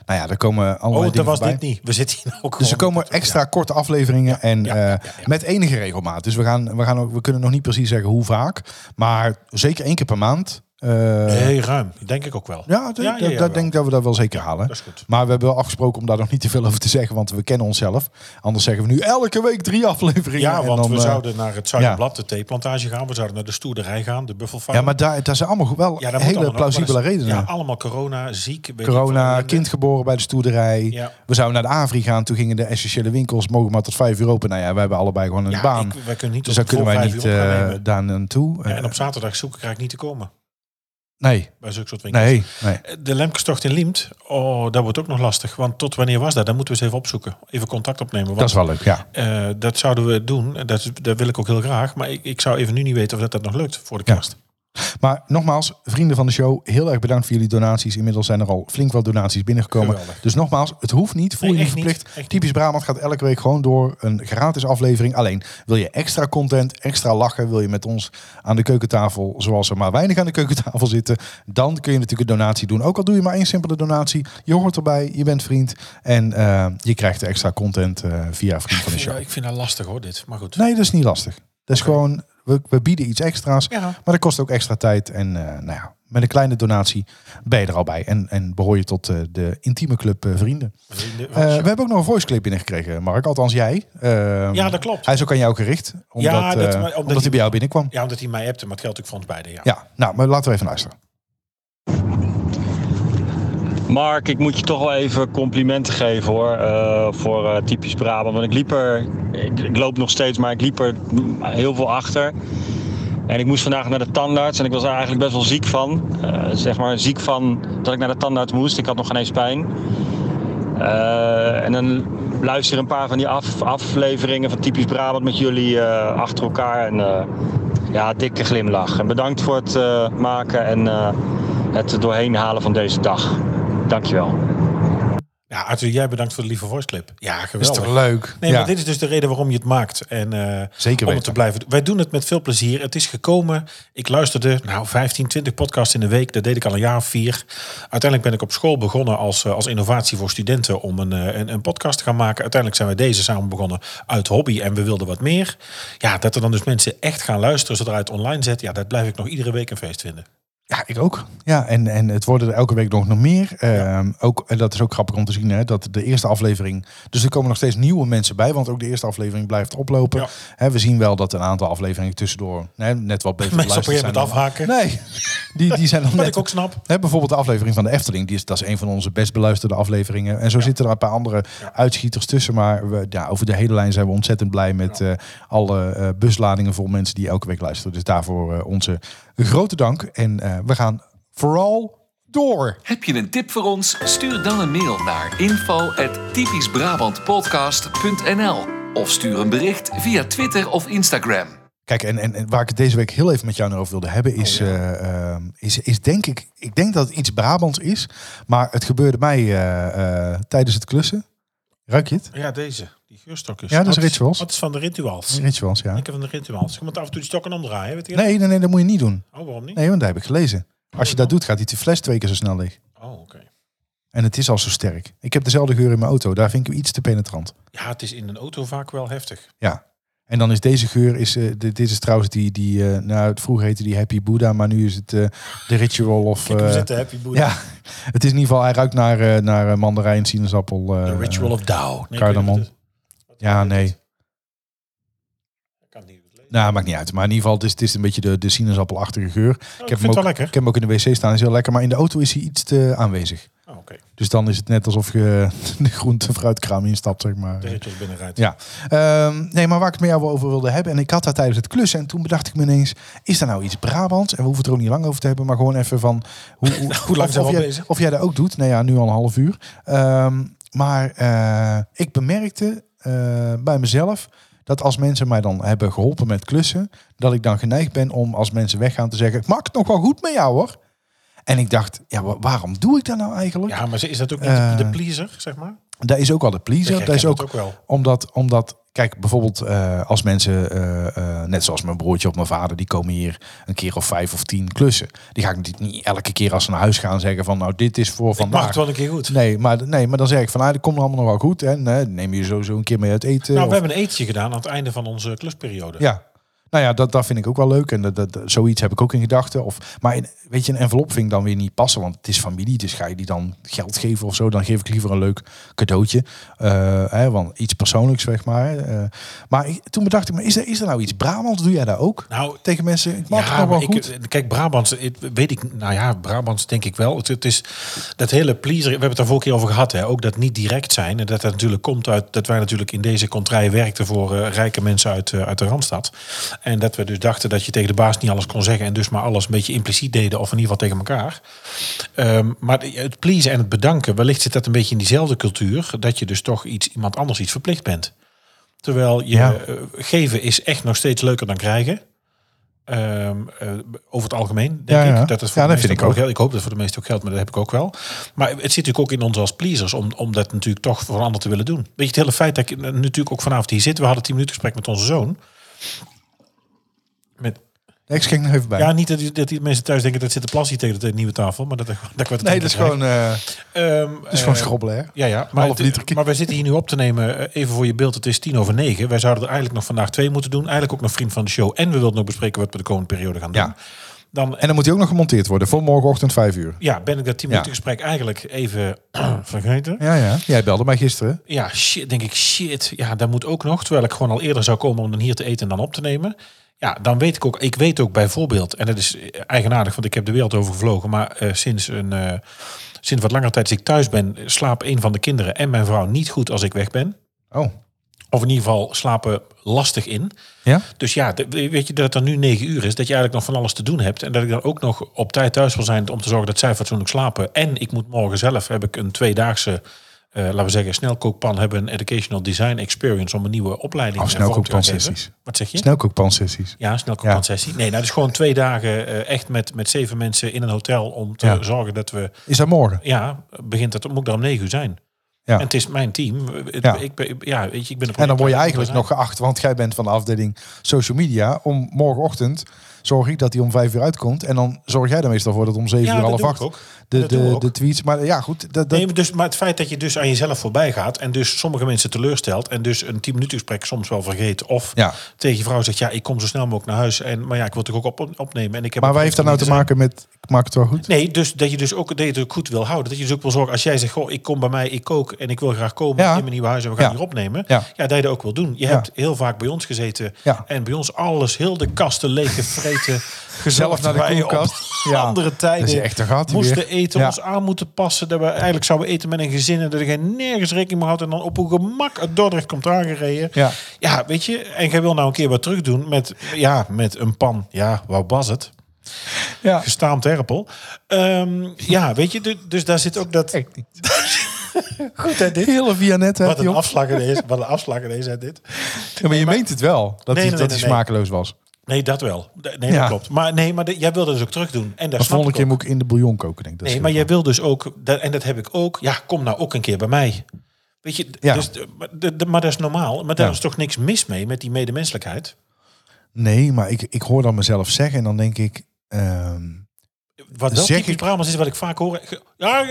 Speaker 1: Nou ja, er komen allerlei
Speaker 2: Oh, dat was
Speaker 1: voorbij.
Speaker 2: dit niet. We zitten hier ook
Speaker 1: Dus er komen extra korte afleveringen en
Speaker 2: ja,
Speaker 1: eh, met enige regelmaat. Dus we, gaan, we, gaan ook, we kunnen nog niet precies zeggen hoe vaak. Maar zeker één keer per maand. Eh,
Speaker 2: Nee, ruim. Denk ik ook wel.
Speaker 1: Ja, d-
Speaker 2: Ja, ja,
Speaker 1: d-
Speaker 2: ja,
Speaker 1: dat
Speaker 2: wel.
Speaker 1: denk ik dat we dat wel zeker halen.
Speaker 2: Dat is goed.
Speaker 1: Maar we hebben wel afgesproken om daar nog niet te veel over te zeggen, want we kennen onszelf. Anders zeggen we nu elke week drie afleveringen.
Speaker 2: Ja, want
Speaker 1: dan,
Speaker 2: we
Speaker 1: eh,
Speaker 2: zouden naar het Zuiderblad, de theeplantage gaan. We zouden naar de stoerderij gaan, de buffelfarm.
Speaker 1: Ja, maar daar, daar zijn allemaal wel hele plausibele redenen.
Speaker 2: Ja, allemaal corona, ziek. ik
Speaker 1: Corona, kind geboren bij de stoerderij. We zouden naar de Avri gaan. Toen gingen de essentiële winkels mogen maar tot vijf uur open. Nou ja, wij hebben allebei gewoon een
Speaker 2: Ja,
Speaker 1: baan.
Speaker 2: ik- wij kunnen niet
Speaker 1: dus
Speaker 2: tot
Speaker 1: dan kunnen wij
Speaker 2: vijf
Speaker 1: niet
Speaker 2: uur op gaan
Speaker 1: eh, daar naartoe.
Speaker 2: En
Speaker 1: Eh,
Speaker 2: op zaterdag zoeken krijg ik niet te komen.
Speaker 1: Nee,
Speaker 2: Bij zulke soort winkels.
Speaker 1: nee, nee.
Speaker 2: De Lemkerstocht in Liemt, oh, dat wordt ook nog lastig. Want tot wanneer was dat? Dan moeten we eens even opzoeken. Even contact opnemen. Want,
Speaker 1: Dat is wel leuk, ja.
Speaker 2: eh, dat zouden we doen. Dat, dat wil ik ook heel graag. Maar ik, ik zou even nu niet weten of dat, dat nog lukt voor de kerst.
Speaker 1: Maar nogmaals, vrienden van de show, heel erg bedankt voor jullie donaties. Inmiddels zijn er al flink wat donaties binnengekomen.
Speaker 2: Geweldig.
Speaker 1: Dus nogmaals, het hoeft niet, voel je
Speaker 2: Nee,
Speaker 1: niet verplicht.
Speaker 2: niet.
Speaker 1: Typisch Brabant gaat elke week gewoon door een gratis aflevering. Alleen, wil je extra content, extra lachen, wil je met ons aan de keukentafel, zoals er maar weinig aan de keukentafel zitten, dan kun je natuurlijk een donatie doen. Ook al doe je maar één simpele donatie, je hoort erbij, je bent vriend en eh, je krijgt de extra content eh, via Vriend van de Show.
Speaker 2: ik vind dat lastig hoor, dit. Maar goed.
Speaker 1: Nee, dat is niet lastig. Dat is gewoon, we, we bieden iets extra's.
Speaker 2: Ja.
Speaker 1: Maar dat kost ook extra tijd. En eh, nou ja, met een kleine donatie ben je er al bij. En, en behoor je tot eh, de intieme club eh, vrienden.
Speaker 2: De
Speaker 1: we hebben ook nog een voice clip binnengekregen, Mark. Althans jij. Ehm,
Speaker 2: Ja, dat klopt.
Speaker 1: Hij is ook aan jou gericht. Omdat,
Speaker 2: Ja, dat-
Speaker 1: omdat,
Speaker 2: omdat
Speaker 1: hij bij jou binnenkwam. Ja.
Speaker 2: Ja, omdat hij mij hebt, maar het geldt ook voor ons beiden. Ja.
Speaker 1: nou, maar laten we even luisteren.
Speaker 4: Mark, ik moet je toch wel even complimenten geven hoor. eh, voor eh, typisch Brabant. Want ik liep er, ik, loop nog steeds, maar ik liep er heel veel achter. En ik moest vandaag naar de tandarts en ik was er eigenlijk best wel ziek van. Eh, zeg maar ziek van dat ik naar de tandarts moest. Ik had nog geen eens pijn. En dan luister een paar van die af, afleveringen van typisch Brabant met jullie achter elkaar. En ja, dikke glimlach. En bedankt voor het maken en het doorheen halen van deze dag. Dankjewel.
Speaker 2: Ja, Arthur, jij bedankt voor de lieve voice clip. Ja,
Speaker 1: Is
Speaker 2: geweldig.
Speaker 1: toch leuk?
Speaker 2: Nee,
Speaker 1: ja,
Speaker 2: maar dit is dus de reden waarom je het maakt. En eh,
Speaker 1: Zeker
Speaker 2: om het te blijven doen. Wij doen het met veel plezier. Het is gekomen. Ik luisterde nou 15, 20 podcasts in de week. Dat deed ik al een jaar of vier. Uiteindelijk ben ik op school begonnen als, eh, als innovatie voor studenten om een, eh, een, een podcast te gaan maken. Uiteindelijk zijn we deze samen begonnen uit hobby en we wilden wat meer. Ja, dat er dan dus mensen echt gaan luisteren zodra je het online zet. Ja, dat blijf ik nog iedere week een feest vinden.
Speaker 1: Ja, ik ook. Ja, en, en het worden er elke week nog, nog meer. Ehm, ook, en dat is ook grappig om te zien, hè, dat de eerste aflevering... Dus er komen nog steeds nieuwe mensen bij, want ook de eerste aflevering blijft oplopen.
Speaker 2: Ja.
Speaker 1: Hè, we zien wel dat een aantal afleveringen tussendoor hè, net wat beter
Speaker 2: Mensen op een gegeven afhaken.
Speaker 1: Nee, die, die zijn dan
Speaker 2: Wat
Speaker 1: net...
Speaker 2: ik ook snap.
Speaker 1: Hè, bijvoorbeeld de aflevering van de Efteling, die is, dat is een van onze best beluisterde afleveringen. En zo zitten er een paar andere uitschieters tussen. Maar we, ja, over de hele lijn zijn we ontzettend blij met eh, alle eh, busladingen vol mensen die elke week luisteren. Dus daarvoor eh, onze grote dank. En eh, we gaan vooral door.
Speaker 3: Heb je een tip voor ons? Stuur dan een mail naar info@typischbrabantpodcast.nl of stuur een bericht via Twitter of Instagram.
Speaker 1: Kijk, en, en, en waar ik het deze week heel even met jou over wilde hebben, is, eh, eh, is, is denk ik, ik denk dat het iets Brabants is, maar het gebeurde mij eh, eh, tijdens het klussen. Ruik je het?
Speaker 2: Ja, deze. Die geurstokjes.
Speaker 1: Ja, dat is rituals.
Speaker 2: Wat is van de rituals?
Speaker 1: Rituals, ja.
Speaker 2: Ik heb van de rituals. Je moet af en toe die stokken omdraaien. Weet je?
Speaker 1: Nee, nee, nee, dat moet je niet doen.
Speaker 2: Oh, waarom niet?
Speaker 1: Nee, want dat heb ik gelezen. Als je dat doet, gaat die fles twee keer zo snel leeg.
Speaker 2: Oh, oké.
Speaker 1: En het is al zo sterk. Ik heb dezelfde geur in mijn auto. Daar vind ik hem iets te penetrant.
Speaker 2: Ja, het is in een auto vaak wel heftig.
Speaker 1: Ja. En dan is deze geur, is, eh, dit, dit is trouwens die, die eh, nou het vroeger heette die Happy Buddha, maar nu is het eh, de Ritual of... Eh,
Speaker 2: zitten Happy Buddha.
Speaker 1: ja, het is in ieder geval, hij ruikt naar, naar mandarijn, sinaasappel.
Speaker 2: The Ritual of Tao. Nee,
Speaker 1: cardamom.
Speaker 2: Wat.
Speaker 1: Ja, nee.
Speaker 2: Ik kan het niet lezen.
Speaker 1: Nou, maakt niet uit. Maar in ieder geval, het is, het is een beetje de, de sinaasappelachtige geur.
Speaker 2: Oh,
Speaker 1: ik, heb hem
Speaker 2: het
Speaker 1: ook,
Speaker 2: wel lekker.
Speaker 1: ik heb hem ook in de wc staan, is heel lekker. Maar in de auto is hij iets te aanwezig.
Speaker 2: Oh, oké.
Speaker 1: Dus dan is het net alsof je de groente- en fruitkraam instapt, zeg maar.
Speaker 2: De rituals binnenrijdt.
Speaker 1: Ja. Ehm, nee, maar waar ik het met jou over wilde hebben. En ik had daar tijdens het klussen. En toen bedacht ik me ineens. Is er nou iets Brabants? En we hoeven het er ook niet lang over te hebben. Maar gewoon even van. Hoe, hoe,
Speaker 2: Hoe lang
Speaker 1: of,
Speaker 2: zijn we
Speaker 1: of
Speaker 2: al
Speaker 1: jij,
Speaker 2: bezig?
Speaker 1: of jij dat ook doet. Nou ja, nu al een half uur. Ehm, maar eh, ik bemerkte eh, bij mezelf. Dat als mensen mij dan hebben geholpen met klussen. Dat ik dan geneigd ben om als mensen weggaan te zeggen. Ik maak het nog wel goed met jou hoor. En ik dacht, ja, wa- waarom doe ik dat nou eigenlijk?
Speaker 2: Ja, maar is dat ook niet
Speaker 1: Eh,
Speaker 2: de pleaser, zeg maar?
Speaker 1: Dat is ook al de pleaser. Dat is ook
Speaker 2: wel.
Speaker 1: omdat, omdat kijk, bijvoorbeeld eh, als mensen, eh, eh, net zoals mijn broertje of mijn vader, die komen hier een keer of vijf of tien klussen. Die ga ik niet elke keer als ze naar huis gaan zeggen van, nou, dit is voor vandaag.
Speaker 2: het wel een keer goed.
Speaker 1: Nee, maar, nee, maar dan zeg ik van, ah, dat komt allemaal nog wel goed. En neem je sowieso een keer mee uit eten.
Speaker 2: Nou,
Speaker 1: of-
Speaker 2: we hebben een eetje gedaan aan het einde van onze klusperiode.
Speaker 1: ja. Nou ja, dat, dat vind ik ook wel leuk. En dat, dat, zoiets heb ik ook in gedachten. Of, maar in, weet je, een envelop vind ik dan weer niet passen. Want het is familie. Dus ga je die dan geld geven of zo. Dan geef ik liever een leuk cadeautje. Eh, hè, want iets persoonlijks, zeg maar. Eh, maar ik- toen bedacht ik me, is er, is er nou iets Brabants? Doe jij dat ook?
Speaker 2: Nou,
Speaker 1: Tegen mensen, ik het
Speaker 2: ja,
Speaker 1: nog wel
Speaker 2: maar
Speaker 1: goed.
Speaker 2: ik, kijk, Brabants, het- weet ik, nou ja, Brabants denk ik wel. Het, het is dat hele pleaser, we hebben het er vorige keer over gehad, hè, ook dat niet direct zijn. En dat dat natuurlijk komt uit dat wij natuurlijk in deze contraille werkten voor eh, rijke mensen uit, eh, uit de Randstad. En dat we dus dachten dat je tegen de baas niet alles kon zeggen en dus maar alles een beetje impliciet deden, of in ieder geval tegen elkaar. Ehm, maar het pleasen en het bedanken, wellicht zit dat een beetje in diezelfde cultuur, dat je dus toch iets, iemand anders iets verplicht bent. Terwijl je
Speaker 1: Ja.
Speaker 2: eh, geven is echt nog steeds leuker dan krijgen. Ehm, eh, over het algemeen, denk
Speaker 1: Ja, ja.
Speaker 2: ik. Dat het voor
Speaker 1: Ja,
Speaker 2: de
Speaker 1: dat vind ik ook.
Speaker 2: geldt. Ik hoop dat het voor de meesten ook geldt, maar dat heb ik ook wel. Maar het zit natuurlijk ook in ons als pleasers om, om dat natuurlijk toch voor een ander te willen doen. Weet je, het hele feit dat ik natuurlijk ook vanavond hier zit. We hadden tien minuten gesprek met onze zoon.
Speaker 1: Nee, ik schenk nog even bij.
Speaker 2: ja, niet dat, die- dat die mensen thuis denken dat zit de plasje tegen de nieuwe tafel, maar dat, dat ik wat
Speaker 1: nee, dat is gewoon, eh
Speaker 2: Ehm,
Speaker 1: dat is gewoon
Speaker 2: eh,
Speaker 1: schrobbelen, hè?
Speaker 2: ja, ja. Maar,
Speaker 1: Half
Speaker 2: het-
Speaker 1: liter.
Speaker 2: maar wij zitten hier nu op te nemen, eh, even voor je beeld, het is tien over negen. Wij zouden er eigenlijk nog vandaag twee moeten doen. Eigenlijk ook nog vriend van de show. En we wilden nog bespreken wat we de komende periode gaan doen.
Speaker 1: Ja.
Speaker 2: Dan
Speaker 1: En dan moet hij ook nog gemonteerd worden voor morgenochtend vijf uur.
Speaker 2: ja, ben ik dat tien
Speaker 1: Ja.
Speaker 2: minuten gesprek eigenlijk even vergeten.
Speaker 1: Ja, ja. Jij belde mij gisteren.
Speaker 2: Ja, shit, denk ik, shit. Ja, dat moet ook nog. Terwijl ik gewoon al eerder zou komen om dan hier te eten en dan op te nemen. Ja, dan weet ik ook, ik weet ook bijvoorbeeld, en dat is eigenaardig, want ik heb de wereld over gevlogen, maar eh, sinds een eh, sinds wat langer tijd als ik thuis ben, slaap een van de kinderen en mijn vrouw niet goed als ik weg ben.
Speaker 1: Oh,
Speaker 2: Of in ieder geval slapen lastig in.
Speaker 1: ja?
Speaker 2: Dus ja, weet je dat het er nu negen uur is, dat je eigenlijk nog van alles te doen hebt. En dat ik dan ook nog op tijd thuis wil zijn om te zorgen dat zij fatsoenlijk slapen. En ik moet morgen zelf, heb ik een tweedaagse, eh, laten we zeggen, snelkookpan hebben, een educational design experience om een nieuwe opleiding
Speaker 1: Oh,
Speaker 2: eh, te gaan
Speaker 1: snelkookpansessies.
Speaker 2: geven. Wat zeg je?
Speaker 1: Snelkookpansessies.
Speaker 2: Ja, snelkookpansessie. Nee, nou, dus gewoon twee dagen eh, echt met, met zeven mensen in een hotel om te
Speaker 1: Ja.
Speaker 2: zorgen dat we,
Speaker 1: Is dat morgen?
Speaker 2: ja, begint dat, moet daar om negen uur zijn.
Speaker 1: Ja.
Speaker 2: En het is mijn team.
Speaker 1: Ja.
Speaker 2: Ik ben, ja, weet je, ik ben een
Speaker 1: En dan word je eigenlijk nog geacht, want jij bent van de afdeling social media. Om morgenochtend zorg ik dat hij om vijf uur uitkomt. En dan zorg jij er meestal voor dat om zeven
Speaker 2: Ja,
Speaker 1: uur half acht
Speaker 2: ook.
Speaker 1: De, de, tweets. Maar ja, goed. Dat, dat,
Speaker 2: Nee, maar, dus, maar het feit dat je dus aan jezelf voorbij gaat en dus sommige mensen teleurstelt en dus een 10 minuten gesprek soms wel vergeet of
Speaker 1: Ja.
Speaker 2: tegen je vrouw zegt ja ik kom zo snel mogelijk naar huis en maar ja ik wil toch ook op, opnemen en ik heb
Speaker 1: maar waar heeft dat nou te maken met, ik maak het wel goed?
Speaker 2: Nee, dus dat je dus ook dat je het ook goed wil houden. Dat je dus ook wil zorgen als jij zegt goh ik kom bij mij ik kook en ik wil graag komen
Speaker 1: Ja.
Speaker 2: in mijn nieuwe huis en we gaan
Speaker 1: Ja.
Speaker 2: hier opnemen.
Speaker 1: Ja.
Speaker 2: Dat je dat ook wil doen. Je hebt heel vaak bij ons gezeten
Speaker 1: Ja.
Speaker 2: en bij ons alles heel de kasten leeg gevreten.
Speaker 1: Zelf naar de koelkast.
Speaker 2: Op
Speaker 1: Ja.
Speaker 2: andere tijden
Speaker 1: Dat is echt een gat
Speaker 2: moesten eten,
Speaker 1: Ja.
Speaker 2: ons aan moeten passen. Dat we eigenlijk zouden eten met een gezin en dat er geen nergens rekening mee houdt. En dan op een gemak uit Dordrecht komt aangereden.
Speaker 1: Ja.
Speaker 2: ja, weet je. En jij wil nou een keer wat terug doen met, ja, met een pan. Ja, waar was het?
Speaker 1: Ja.
Speaker 2: Gestaamd erpel. Ehm, ja, weet je, du- dus daar zit ook dat...
Speaker 1: Echt niet.
Speaker 2: Goed, hè, dit?
Speaker 1: Hele Vianet, hè,
Speaker 2: Wat een afslag in deze, wat een afslag in deze, hè, dit.
Speaker 1: Ja, maar je meent het wel, dat
Speaker 2: Nee,
Speaker 1: hij,
Speaker 2: nee,
Speaker 1: dat
Speaker 2: nee,
Speaker 1: hij
Speaker 2: nee.
Speaker 1: smakeloos was.
Speaker 2: Nee, dat wel. Nee,
Speaker 1: Ja.
Speaker 2: dat klopt. Maar nee, maar de- jij wilde dus ook terug doen. En daar
Speaker 1: De volgende keer moet ik in de bouillon koken, denk ik. Dat
Speaker 2: Nee, maar jij wil dus ook, dat, en dat heb ik ook. Ja, kom nou ook een keer bij mij. Weet je,
Speaker 1: Ja.
Speaker 2: dus, de- maar, de, de- maar dat is normaal. Maar daar
Speaker 1: Ja.
Speaker 2: is toch niks mis mee met die medemenselijkheid.
Speaker 1: Nee, maar ik, ik hoor dat mezelf zeggen en dan denk ik... ehm,
Speaker 2: Wat wel
Speaker 1: Zeg
Speaker 2: typisch
Speaker 1: ik-
Speaker 2: Brabants is wat ik vaak hoor. Ge- Ja,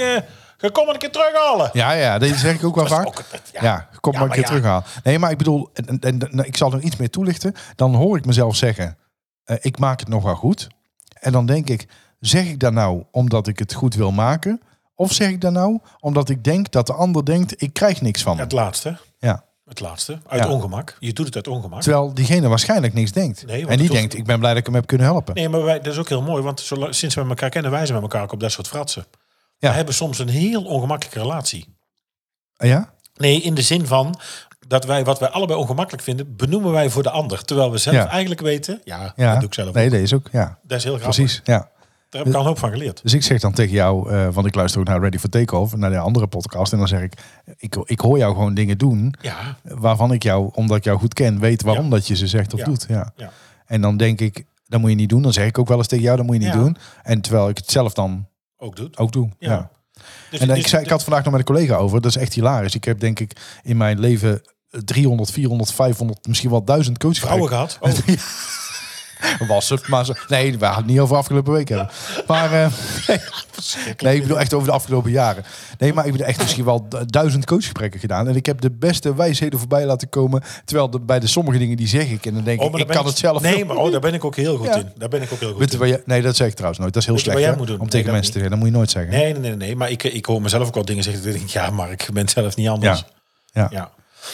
Speaker 2: komt maar een keer terughalen.
Speaker 1: ja, ja, dat zeg ik ook wel vaak.
Speaker 2: ook het-
Speaker 1: ja,
Speaker 2: ja.
Speaker 1: kom
Speaker 2: Ja,
Speaker 1: maar een keer
Speaker 2: ja.
Speaker 1: terughalen. Nee, maar ik bedoel, en, en, en- ik zal er nog iets meer toelichten. Dan hoor ik mezelf zeggen, eh, ik maak het nog wel goed. En dan denk ik, zeg ik dat nou omdat ik het goed wil maken? Of zeg ik dat nou omdat ik denk dat de ander denkt, ik krijg niks van hem?
Speaker 2: Het laatste.
Speaker 1: Ja.
Speaker 2: Het laatste. Uit
Speaker 1: Ja.
Speaker 2: ongemak. Je doet het uit ongemak.
Speaker 1: Terwijl diegene waarschijnlijk niks denkt.
Speaker 2: Nee,
Speaker 1: en die denkt, ik ben blij dat ik hem heb kunnen helpen.
Speaker 2: Nee, maar wij, dat is ook heel mooi. Want sinds we elkaar kennen, wijzen we elkaar ook op dat soort fratsen.
Speaker 1: Ja.
Speaker 2: We hebben soms een heel ongemakkelijke relatie.
Speaker 1: Ah, Ja?
Speaker 2: Nee, in de zin van dat wij wat wij allebei ongemakkelijk vinden, benoemen wij voor de ander. Terwijl we zelf
Speaker 1: Ja.
Speaker 2: eigenlijk weten, ja,
Speaker 1: Ja.
Speaker 2: dat doe ik zelf
Speaker 1: Nee,
Speaker 2: ook.
Speaker 1: dat is ook, ja.
Speaker 2: Dat is heel grappig.
Speaker 1: Precies, ja.
Speaker 2: Daar heb ik al een hoop van geleerd.
Speaker 1: Dus ik zeg dan tegen jou, eh, want ik luister ook naar Ready for Takeoff, naar de andere podcast. En dan zeg ik, ik, ik hoor jou gewoon dingen doen
Speaker 2: Ja,
Speaker 1: waarvan ik jou, omdat ik jou goed ken, weet waarom
Speaker 2: Ja.
Speaker 1: dat je ze zegt of
Speaker 2: Ja.
Speaker 1: doet. Ja.
Speaker 2: Ja.
Speaker 1: En dan denk ik, dat moet je niet doen. Dan zeg ik ook wel eens tegen jou, dat moet je niet doen. En terwijl ik het zelf dan
Speaker 2: ook doet.
Speaker 1: ook doe. Ja.
Speaker 2: Ja. Dus,
Speaker 1: En dan,
Speaker 2: dus-
Speaker 1: ik, zei, ik had vandaag nog met een collega over, dat is echt hilarisch. Ik heb denk ik in mijn leven 300, 400, 500, misschien wel 1000 coachvrouwen
Speaker 2: vrouwen gehad. Oh,
Speaker 1: was het, maar ze, nee, we gaan het niet over afgelopen week hebben. Maar eh, nee, nee, ik bedoel echt over de afgelopen jaren. Nee, maar ik heb echt misschien wel du- duizend coachgesprekken gedaan. En ik heb de beste wijsheden voorbij laten komen. Terwijl de, bij de sommige dingen die zeg ik. En dan denk
Speaker 2: oh,
Speaker 1: ik, ik kan het zelf
Speaker 2: Nee, maar oh, daar ben ik ook heel goed
Speaker 1: Ja.
Speaker 2: in. Daar ben ik ook heel goed
Speaker 1: Weet je
Speaker 2: in.
Speaker 1: jij- nee, dat zeg ik trouwens nooit. Dat is heel
Speaker 2: je
Speaker 1: slecht hè, om tegen mensen te zeggen. Dat moet je nooit zeggen.
Speaker 2: Nee, nee, nee, nee. Maar ik, ik hoor mezelf ook wel dingen zeggen. Ik denk, ja, maar ik ben zelf niet anders.
Speaker 1: Ja.
Speaker 2: Ja.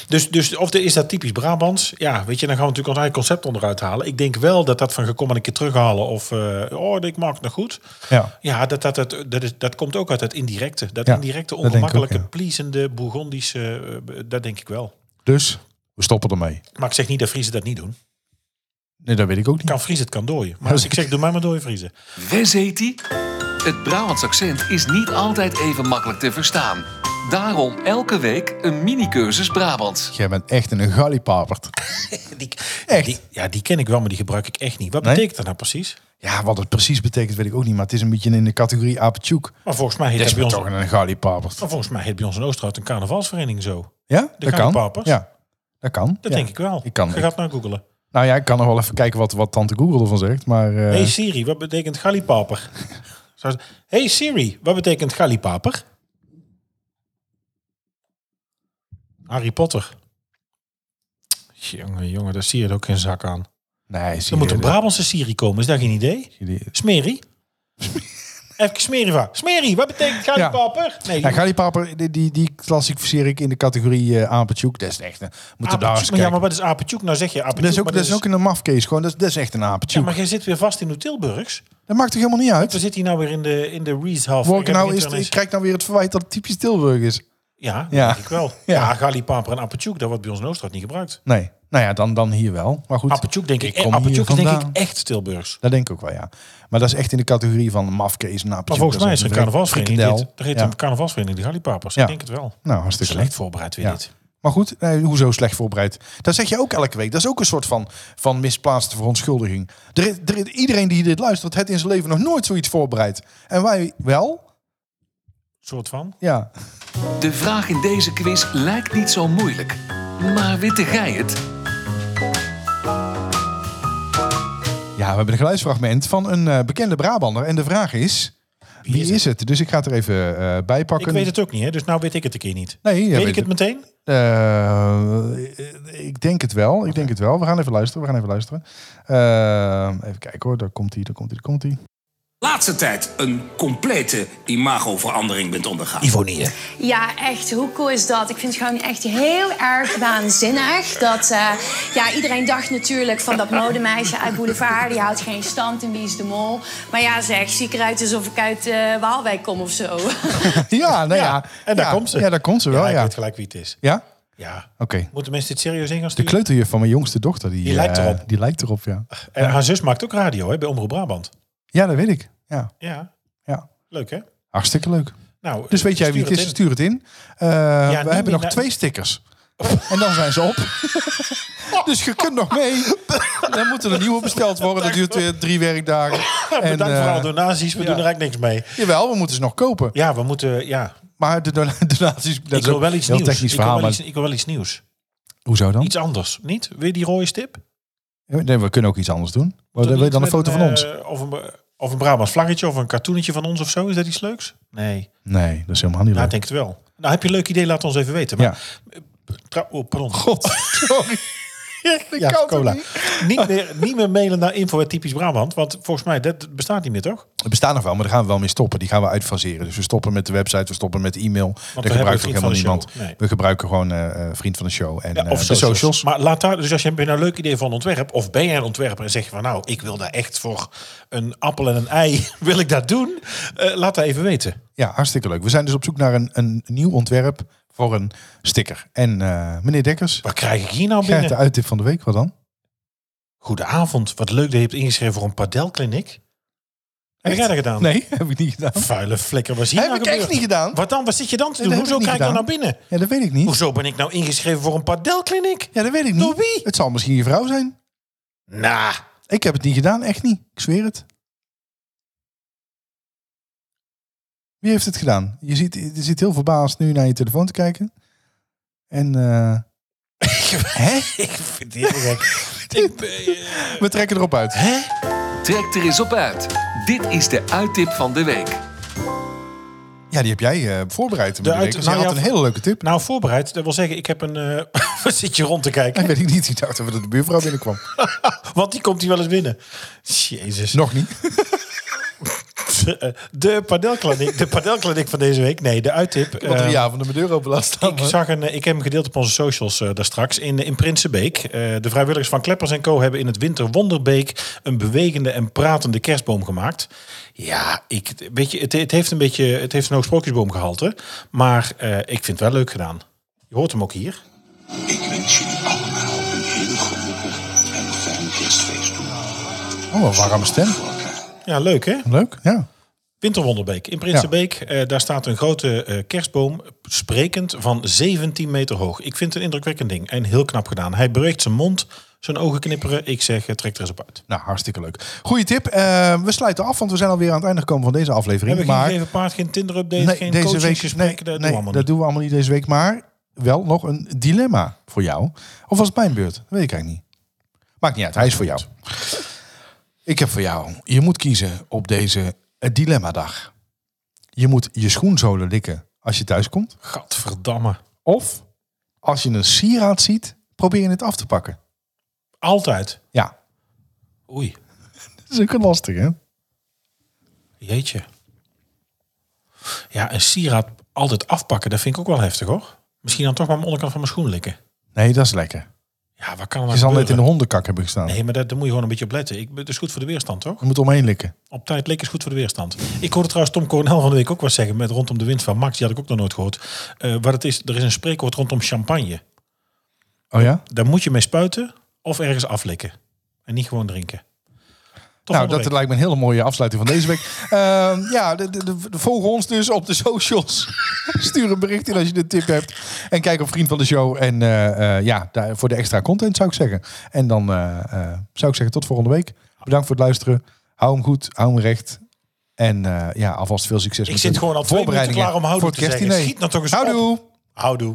Speaker 2: Dus, dus of de, is dat typisch Brabants? Ja, weet je, dan gaan we natuurlijk ons eigen concept onderuit halen. Ik denk wel dat dat van gekom en een keer terughalen of eh, oh, ik maak het nog goed.
Speaker 1: Ja.
Speaker 2: Ja, dat, dat, dat, dat, is, dat komt ook uit het indirecte. Dat
Speaker 1: Ja,
Speaker 2: indirecte,
Speaker 1: ook,
Speaker 2: ongemakkelijke,
Speaker 1: ja.
Speaker 2: pleasende, Bourgondische, eh, dat denk ik wel.
Speaker 1: Dus we stoppen ermee.
Speaker 2: Maar ik zeg niet dat Friese dat niet doen.
Speaker 1: Nee, dat weet ik ook niet.
Speaker 2: Kan Fries het kan dooien. Maar als ik zeg, doe mij maar dooien Friese.
Speaker 3: Wes heet die? Het Brabants accent is niet altijd even makkelijk te verstaan. Daarom elke week een mini-cursus Brabants.
Speaker 1: Jij bent echt een gallipapert.
Speaker 2: Die,
Speaker 1: Echt?
Speaker 2: Die, ja, die ken ik wel, maar die gebruik ik echt niet. Wat
Speaker 1: Nee?
Speaker 2: betekent dat nou precies?
Speaker 1: Ja, wat het precies betekent weet ik ook niet. Maar het is een beetje in de categorie apertjoek.
Speaker 2: Maar volgens mij heet
Speaker 1: Dat
Speaker 2: bij ons...
Speaker 1: toch een gallipapert.
Speaker 2: Maar volgens mij heet bij ons in Oosterhout een carnavalsvereniging zo.
Speaker 1: Ja, dat kan. Ja, dat kan.
Speaker 2: Dat
Speaker 1: Ja.
Speaker 2: denk ik wel.
Speaker 1: Ik kan-
Speaker 2: Je gaat naar googelen.
Speaker 1: Nou ja, ik kan nog wel even kijken wat, wat tante Google ervan zegt. Maar eh,
Speaker 2: Hey Siri, wat betekent gallipaper? Hey Siri, wat betekent gallipaper? Harry Potter. Jongen, jongen, daar zie je er ook geen zak aan.
Speaker 1: nee, zie
Speaker 2: Er moet een Brabantse Siri komen, is dat geen idee? Smerie? Even Smerie van. Smerie, wat betekent gallipaper? Nee,
Speaker 1: Ja, die, die, die klassificeer ik in de categorie apertjoek. Dat is echt een... Moeten daar eens.
Speaker 2: Maar ja, maar wat is apertjoek? Nou zeg je apertjoek,
Speaker 1: dat is ook, dat is ook een mafkees. Gewoon, dat, is- dat is echt een
Speaker 2: Ja,
Speaker 1: apertjoek.
Speaker 2: maar jij zit weer vast in de Tilburgs.
Speaker 1: Dat maakt toch helemaal niet
Speaker 2: We
Speaker 1: uit?
Speaker 2: zitten hier nou weer in de, in de Rees half.
Speaker 1: Ik, nou is, ik krijg nou weer het verwijt dat het typisch Tilburg is.
Speaker 2: Ja,
Speaker 1: Ja.
Speaker 2: denk ik wel.
Speaker 1: Ja.
Speaker 2: Ja, en apertjoek, dat wordt bij ons in niet gebruikt.
Speaker 1: Nee. Nou ja, dan, dan hier wel. Maar goed,
Speaker 2: Apertjoek denk ik,
Speaker 1: Ik
Speaker 2: denk ik echt Tilburgs.
Speaker 1: dat denk ik ook wel, ja. Maar dat is echt in de categorie van mafkees en
Speaker 2: Maar
Speaker 1: apertjoek.
Speaker 2: volgens mij is er een carnavalsvereniging. Dit. Er heet
Speaker 1: Ja.
Speaker 2: een carnavalsvereniging, de gallipapers.
Speaker 1: Ja.
Speaker 2: Ik denk het wel.
Speaker 1: Nou, hartstikke
Speaker 2: Slecht voorbereid weer dit.
Speaker 1: Maar goed, nee, hoezo slecht voorbereid? Dat zeg je ook elke week. Dat is ook een soort van, van misplaatste verontschuldiging. Er, er, iedereen die dit luistert, heeft in zijn leven nog nooit zoiets voorbereid. En wij wel?
Speaker 2: Soort van.
Speaker 1: Ja.
Speaker 3: De vraag in deze quiz lijkt niet zo moeilijk. Maar witte gij het?
Speaker 1: Ja, we hebben een geluidsfragment van een eh, bekende Brabander. En de vraag is, wie,
Speaker 2: is
Speaker 1: is, het? Dus ik ga het er even eh bij pakken.
Speaker 2: Ik weet het ook niet, hè? dus nou weet ik het een keer niet.
Speaker 1: Nee, jij
Speaker 2: weet
Speaker 1: weet
Speaker 2: ik het meteen?
Speaker 1: Eh, ik denk het wel. Ik denk het wel. We gaan even luisteren. We gaan even luisteren. Even kijken hoor. Daar komt hij. Daar komt hij. Daar komt hij.
Speaker 5: Laatste tijd een complete imagoverandering bent ondergaan.
Speaker 2: Ivonie.
Speaker 6: Ja, echt. Hoe cool is dat? Ik vind het gewoon echt heel erg waanzinnig. Dat, eh, ja, iedereen dacht natuurlijk van dat modemeisje uit Boulevard... die houdt geen stand in Wie is de Mol. Maar ja, zeg, zie ik eruit alsof ik uit eh, Waalwijk kom of zo.
Speaker 1: Ja, nou ja.
Speaker 2: Ja, en daar
Speaker 1: ja,
Speaker 2: komt ze.
Speaker 1: Ja, daar komt ze wel.
Speaker 2: ik
Speaker 1: Ja.
Speaker 2: weet gelijk wie het is.
Speaker 1: Ja?
Speaker 2: Ja.
Speaker 1: Oké.
Speaker 2: Moeten mensen dit serieus in gaan
Speaker 1: De
Speaker 2: sturen?
Speaker 1: kleuterjuf van mijn jongste dochter. Die,
Speaker 2: Die lijkt
Speaker 1: eh,
Speaker 2: erop.
Speaker 1: die lijkt erop, ja.
Speaker 2: En haar zus maakt ook radio hè, bij Omroep Brabant.
Speaker 1: Ja, dat weet ik. Ja,
Speaker 2: Ja,
Speaker 1: ja.
Speaker 2: leuk hè?
Speaker 1: hartstikke leuk.
Speaker 2: Nou,
Speaker 1: Dus weet jij wie het is,
Speaker 2: in.
Speaker 1: stuur het in. Uh, we
Speaker 2: niet
Speaker 1: hebben nog twee stickers. En dan zijn ze op. dus je kunt nog mee. Dan moeten er nieuwe besteld worden. Dat duurt weer drie werkdagen. En,
Speaker 2: Bedankt voor
Speaker 1: eh,
Speaker 2: alle donaties. We
Speaker 1: ja.
Speaker 2: doen er eigenlijk niks mee.
Speaker 1: Jawel, we moeten ze nog kopen.
Speaker 2: Ja, we moeten... Ja,
Speaker 1: Maar de don- donaties... Dat
Speaker 2: ik wil wel iets
Speaker 1: heel
Speaker 2: nieuws. ik, wil iets, ik wil wel iets nieuws.
Speaker 1: hoezo dan?
Speaker 2: Iets anders. Niet? Je die rode stip?
Speaker 1: Nee, we kunnen ook iets anders doen. Wil
Speaker 2: Toch
Speaker 1: je dan een foto van ons?
Speaker 2: eh, Of een, of een Brabants vlaggetje of een cartoonetje van ons of zo. Is dat iets leuks? Nee.
Speaker 1: Nee, dat is helemaal niet
Speaker 2: Nou,
Speaker 1: leuk.
Speaker 2: ik denk het wel. Nou, heb je een leuk idee? Laat ons even weten. Maar,
Speaker 1: Ja.
Speaker 2: Tra- oh, pardon.
Speaker 1: God, sorry.
Speaker 2: ja, cola.
Speaker 1: niet?
Speaker 2: Niet meer, niet meer mailen naar info typisch Brabant. Want volgens mij, dat bestaat niet meer, toch?
Speaker 1: Het bestaat nog wel, maar daar gaan we wel mee stoppen. Die gaan we uitfaseren. Dus we stoppen met de website, we stoppen met e-mail. Dat
Speaker 2: hebben
Speaker 1: gebruikt ook helemaal niemand.
Speaker 2: Nee.
Speaker 1: We gebruiken gewoon eh, eh, vriend van de show en
Speaker 2: Ja,
Speaker 1: eh,
Speaker 2: of
Speaker 1: de
Speaker 2: socials.
Speaker 1: socials.
Speaker 2: Maar laat daar, dus als je een leuk idee van ontwerp, of ben jij een ontwerper en zeg je van nou, ik wil daar echt voor een appel en een ei, wil ik dat doen? Eh, laat dat even weten.
Speaker 1: Ja, hartstikke leuk. We zijn dus op zoek naar een, een nieuw ontwerp voor een sticker. En eh, meneer Dekkers,
Speaker 2: Wat krijg ik hier nou
Speaker 1: krijgt de
Speaker 2: binnen?
Speaker 1: uittip van de week. Wat dan?
Speaker 2: Goedenavond, wat leuk dat je hebt ingeschreven voor een padelkliniek. Heb jij dat gedaan?
Speaker 1: Nee, heb ik niet gedaan.
Speaker 2: Vuile flikker, wat zie je
Speaker 1: Heb
Speaker 2: nou
Speaker 1: ik echt niet gedaan.
Speaker 2: Wat dan? Wat zit je dan te doen? Hoezo krijg ik dan naar binnen?
Speaker 1: Ja, dat weet ik niet.
Speaker 2: Hoezo ben ik nou ingeschreven voor een padelkliniek?
Speaker 1: Ja, dat weet ik niet.
Speaker 2: Door wie?
Speaker 1: Het zal misschien je vrouw zijn.
Speaker 2: Nou,
Speaker 1: Ik heb het niet gedaan, echt niet. Ik zweer het. Wie heeft het gedaan? Je ziet, je zit heel verbaasd nu naar je telefoon te kijken. En eh, Hè?
Speaker 2: ik vind het heel gek. Ik ben, eh,
Speaker 1: we trekken erop uit.
Speaker 2: Hè?
Speaker 3: Trek er eens op uit. Dit is de uittip van de week.
Speaker 1: Ja, die heb jij eh, voorbereid.
Speaker 2: De uit-
Speaker 1: dus
Speaker 2: nou
Speaker 1: had een hele leuke tip.
Speaker 2: Nou, voorbereid. Dat wil zeggen, ik heb een... eh wat zit je rond te
Speaker 1: Dat
Speaker 2: kijken?
Speaker 1: weet ik niet. Ik dacht dat de buurvrouw binnenkwam.
Speaker 2: Want die komt hier wel eens binnen. Jezus.
Speaker 1: Nog niet.
Speaker 2: De padelkliniek, de padelkliniek van deze week. Nee, de uittip.
Speaker 1: Ik heb al drie avonden mijn deur open laten staan.
Speaker 2: Ik, zag een, eh, ik heb hem gedeeld op onze socials eh, daar straks. In, in Prinsenbeek. Eh, de vrijwilligers van Kleppers Co. hebben in het Winter Wonderbeek... een bewegende en pratende kerstboom gemaakt. Ja, ik, weet je, het, het heeft een beetje... Het heeft een hoog sprookjesboomgehalte. Maar eh, ik vind het wel leuk gedaan. Je hoort hem ook hier.
Speaker 7: Ik wens jullie allemaal een heel gelukkig en fijn kerstfeest toe.
Speaker 1: Oh, een warme stem.
Speaker 2: Ja, leuk hè?
Speaker 1: Leuk, ja.
Speaker 2: Winterwonderbeek. In Prinsenbeek, eh, daar staat een grote eh, kerstboom, sprekend van 17 meter hoog. Ik vind het een indrukwekkend ding en heel knap gedaan. Hij beweegt zijn mond, zijn ogen knipperen. Ik zeg, eh, trek er eens op uit.
Speaker 1: Nou, hartstikke leuk. Goeie tip. We sluiten af, want we zijn alweer aan het einde gekomen van deze aflevering.
Speaker 2: Hebben we
Speaker 1: maar
Speaker 2: geen paard, geen Tinder-update,
Speaker 1: nee,
Speaker 2: geen
Speaker 1: deze week, nee,
Speaker 2: dat
Speaker 1: nee,
Speaker 2: doen we
Speaker 1: dat doen we allemaal niet deze week. Maar wel nog een dilemma voor jou. Of was het mijn beurt? Dat weet ik eigenlijk niet. Maakt niet uit, hij is voor jou. Ik heb voor jou. Je moet kiezen op deze eh, dilemma-dag. Je moet je schoenzolen likken als je thuis komt.
Speaker 2: Gadverdamme.
Speaker 1: Of als je een sieraad ziet, probeer je het af te pakken.
Speaker 2: Altijd.
Speaker 1: Ja,
Speaker 2: Oei,
Speaker 1: dat is ook een lastig, hè?
Speaker 2: jeetje. Ja, een sieraad altijd afpakken, dat vind ik ook wel heftig hoor. Misschien dan toch maar aan de onderkant van mijn schoen likken.
Speaker 1: Nee, dat is lekker.
Speaker 2: Ja, wat kan er
Speaker 1: Je
Speaker 2: nou
Speaker 1: zal net in de hondenkak hebben gestaan.
Speaker 2: Nee, maar daar, daar moet je gewoon een beetje op letten. Ik, het is goed voor de weerstand, toch?
Speaker 1: Je moet omheen likken.
Speaker 2: Op tijd likken is goed voor de weerstand. Ik hoorde trouwens Tom Coronel van de week ook wat zeggen met rondom de wind van Max. Die had ik ook nog nooit gehoord. Eh, wat het is, er is een spreekwoord rondom champagne.
Speaker 1: Oh ja?
Speaker 2: Daar moet je mee spuiten of ergens aflikken. En niet gewoon drinken.
Speaker 1: Nou, dat
Speaker 2: week.
Speaker 1: lijkt me een hele mooie afsluiting van deze week. Ehm, ja, de, de, de, de- volg ons dus op de socials. Stuur een bericht in als je de tip hebt. En kijk op Vriend van de Show. En eh, eh, ja, daar, voor de extra content zou ik zeggen. En dan eh, zou ik zeggen tot volgende week. Bedankt voor het luisteren. Hou hem goed, hou hem recht. En ja, alvast veel succes
Speaker 2: Ik
Speaker 1: met
Speaker 2: zit gewoon al
Speaker 1: voorbereidingen
Speaker 2: klaar om houdoe
Speaker 1: voor het
Speaker 2: te zeggen.
Speaker 1: kerstdiner.
Speaker 2: Schiet nou toch eens op.
Speaker 1: Houdoe!
Speaker 2: Houdoe.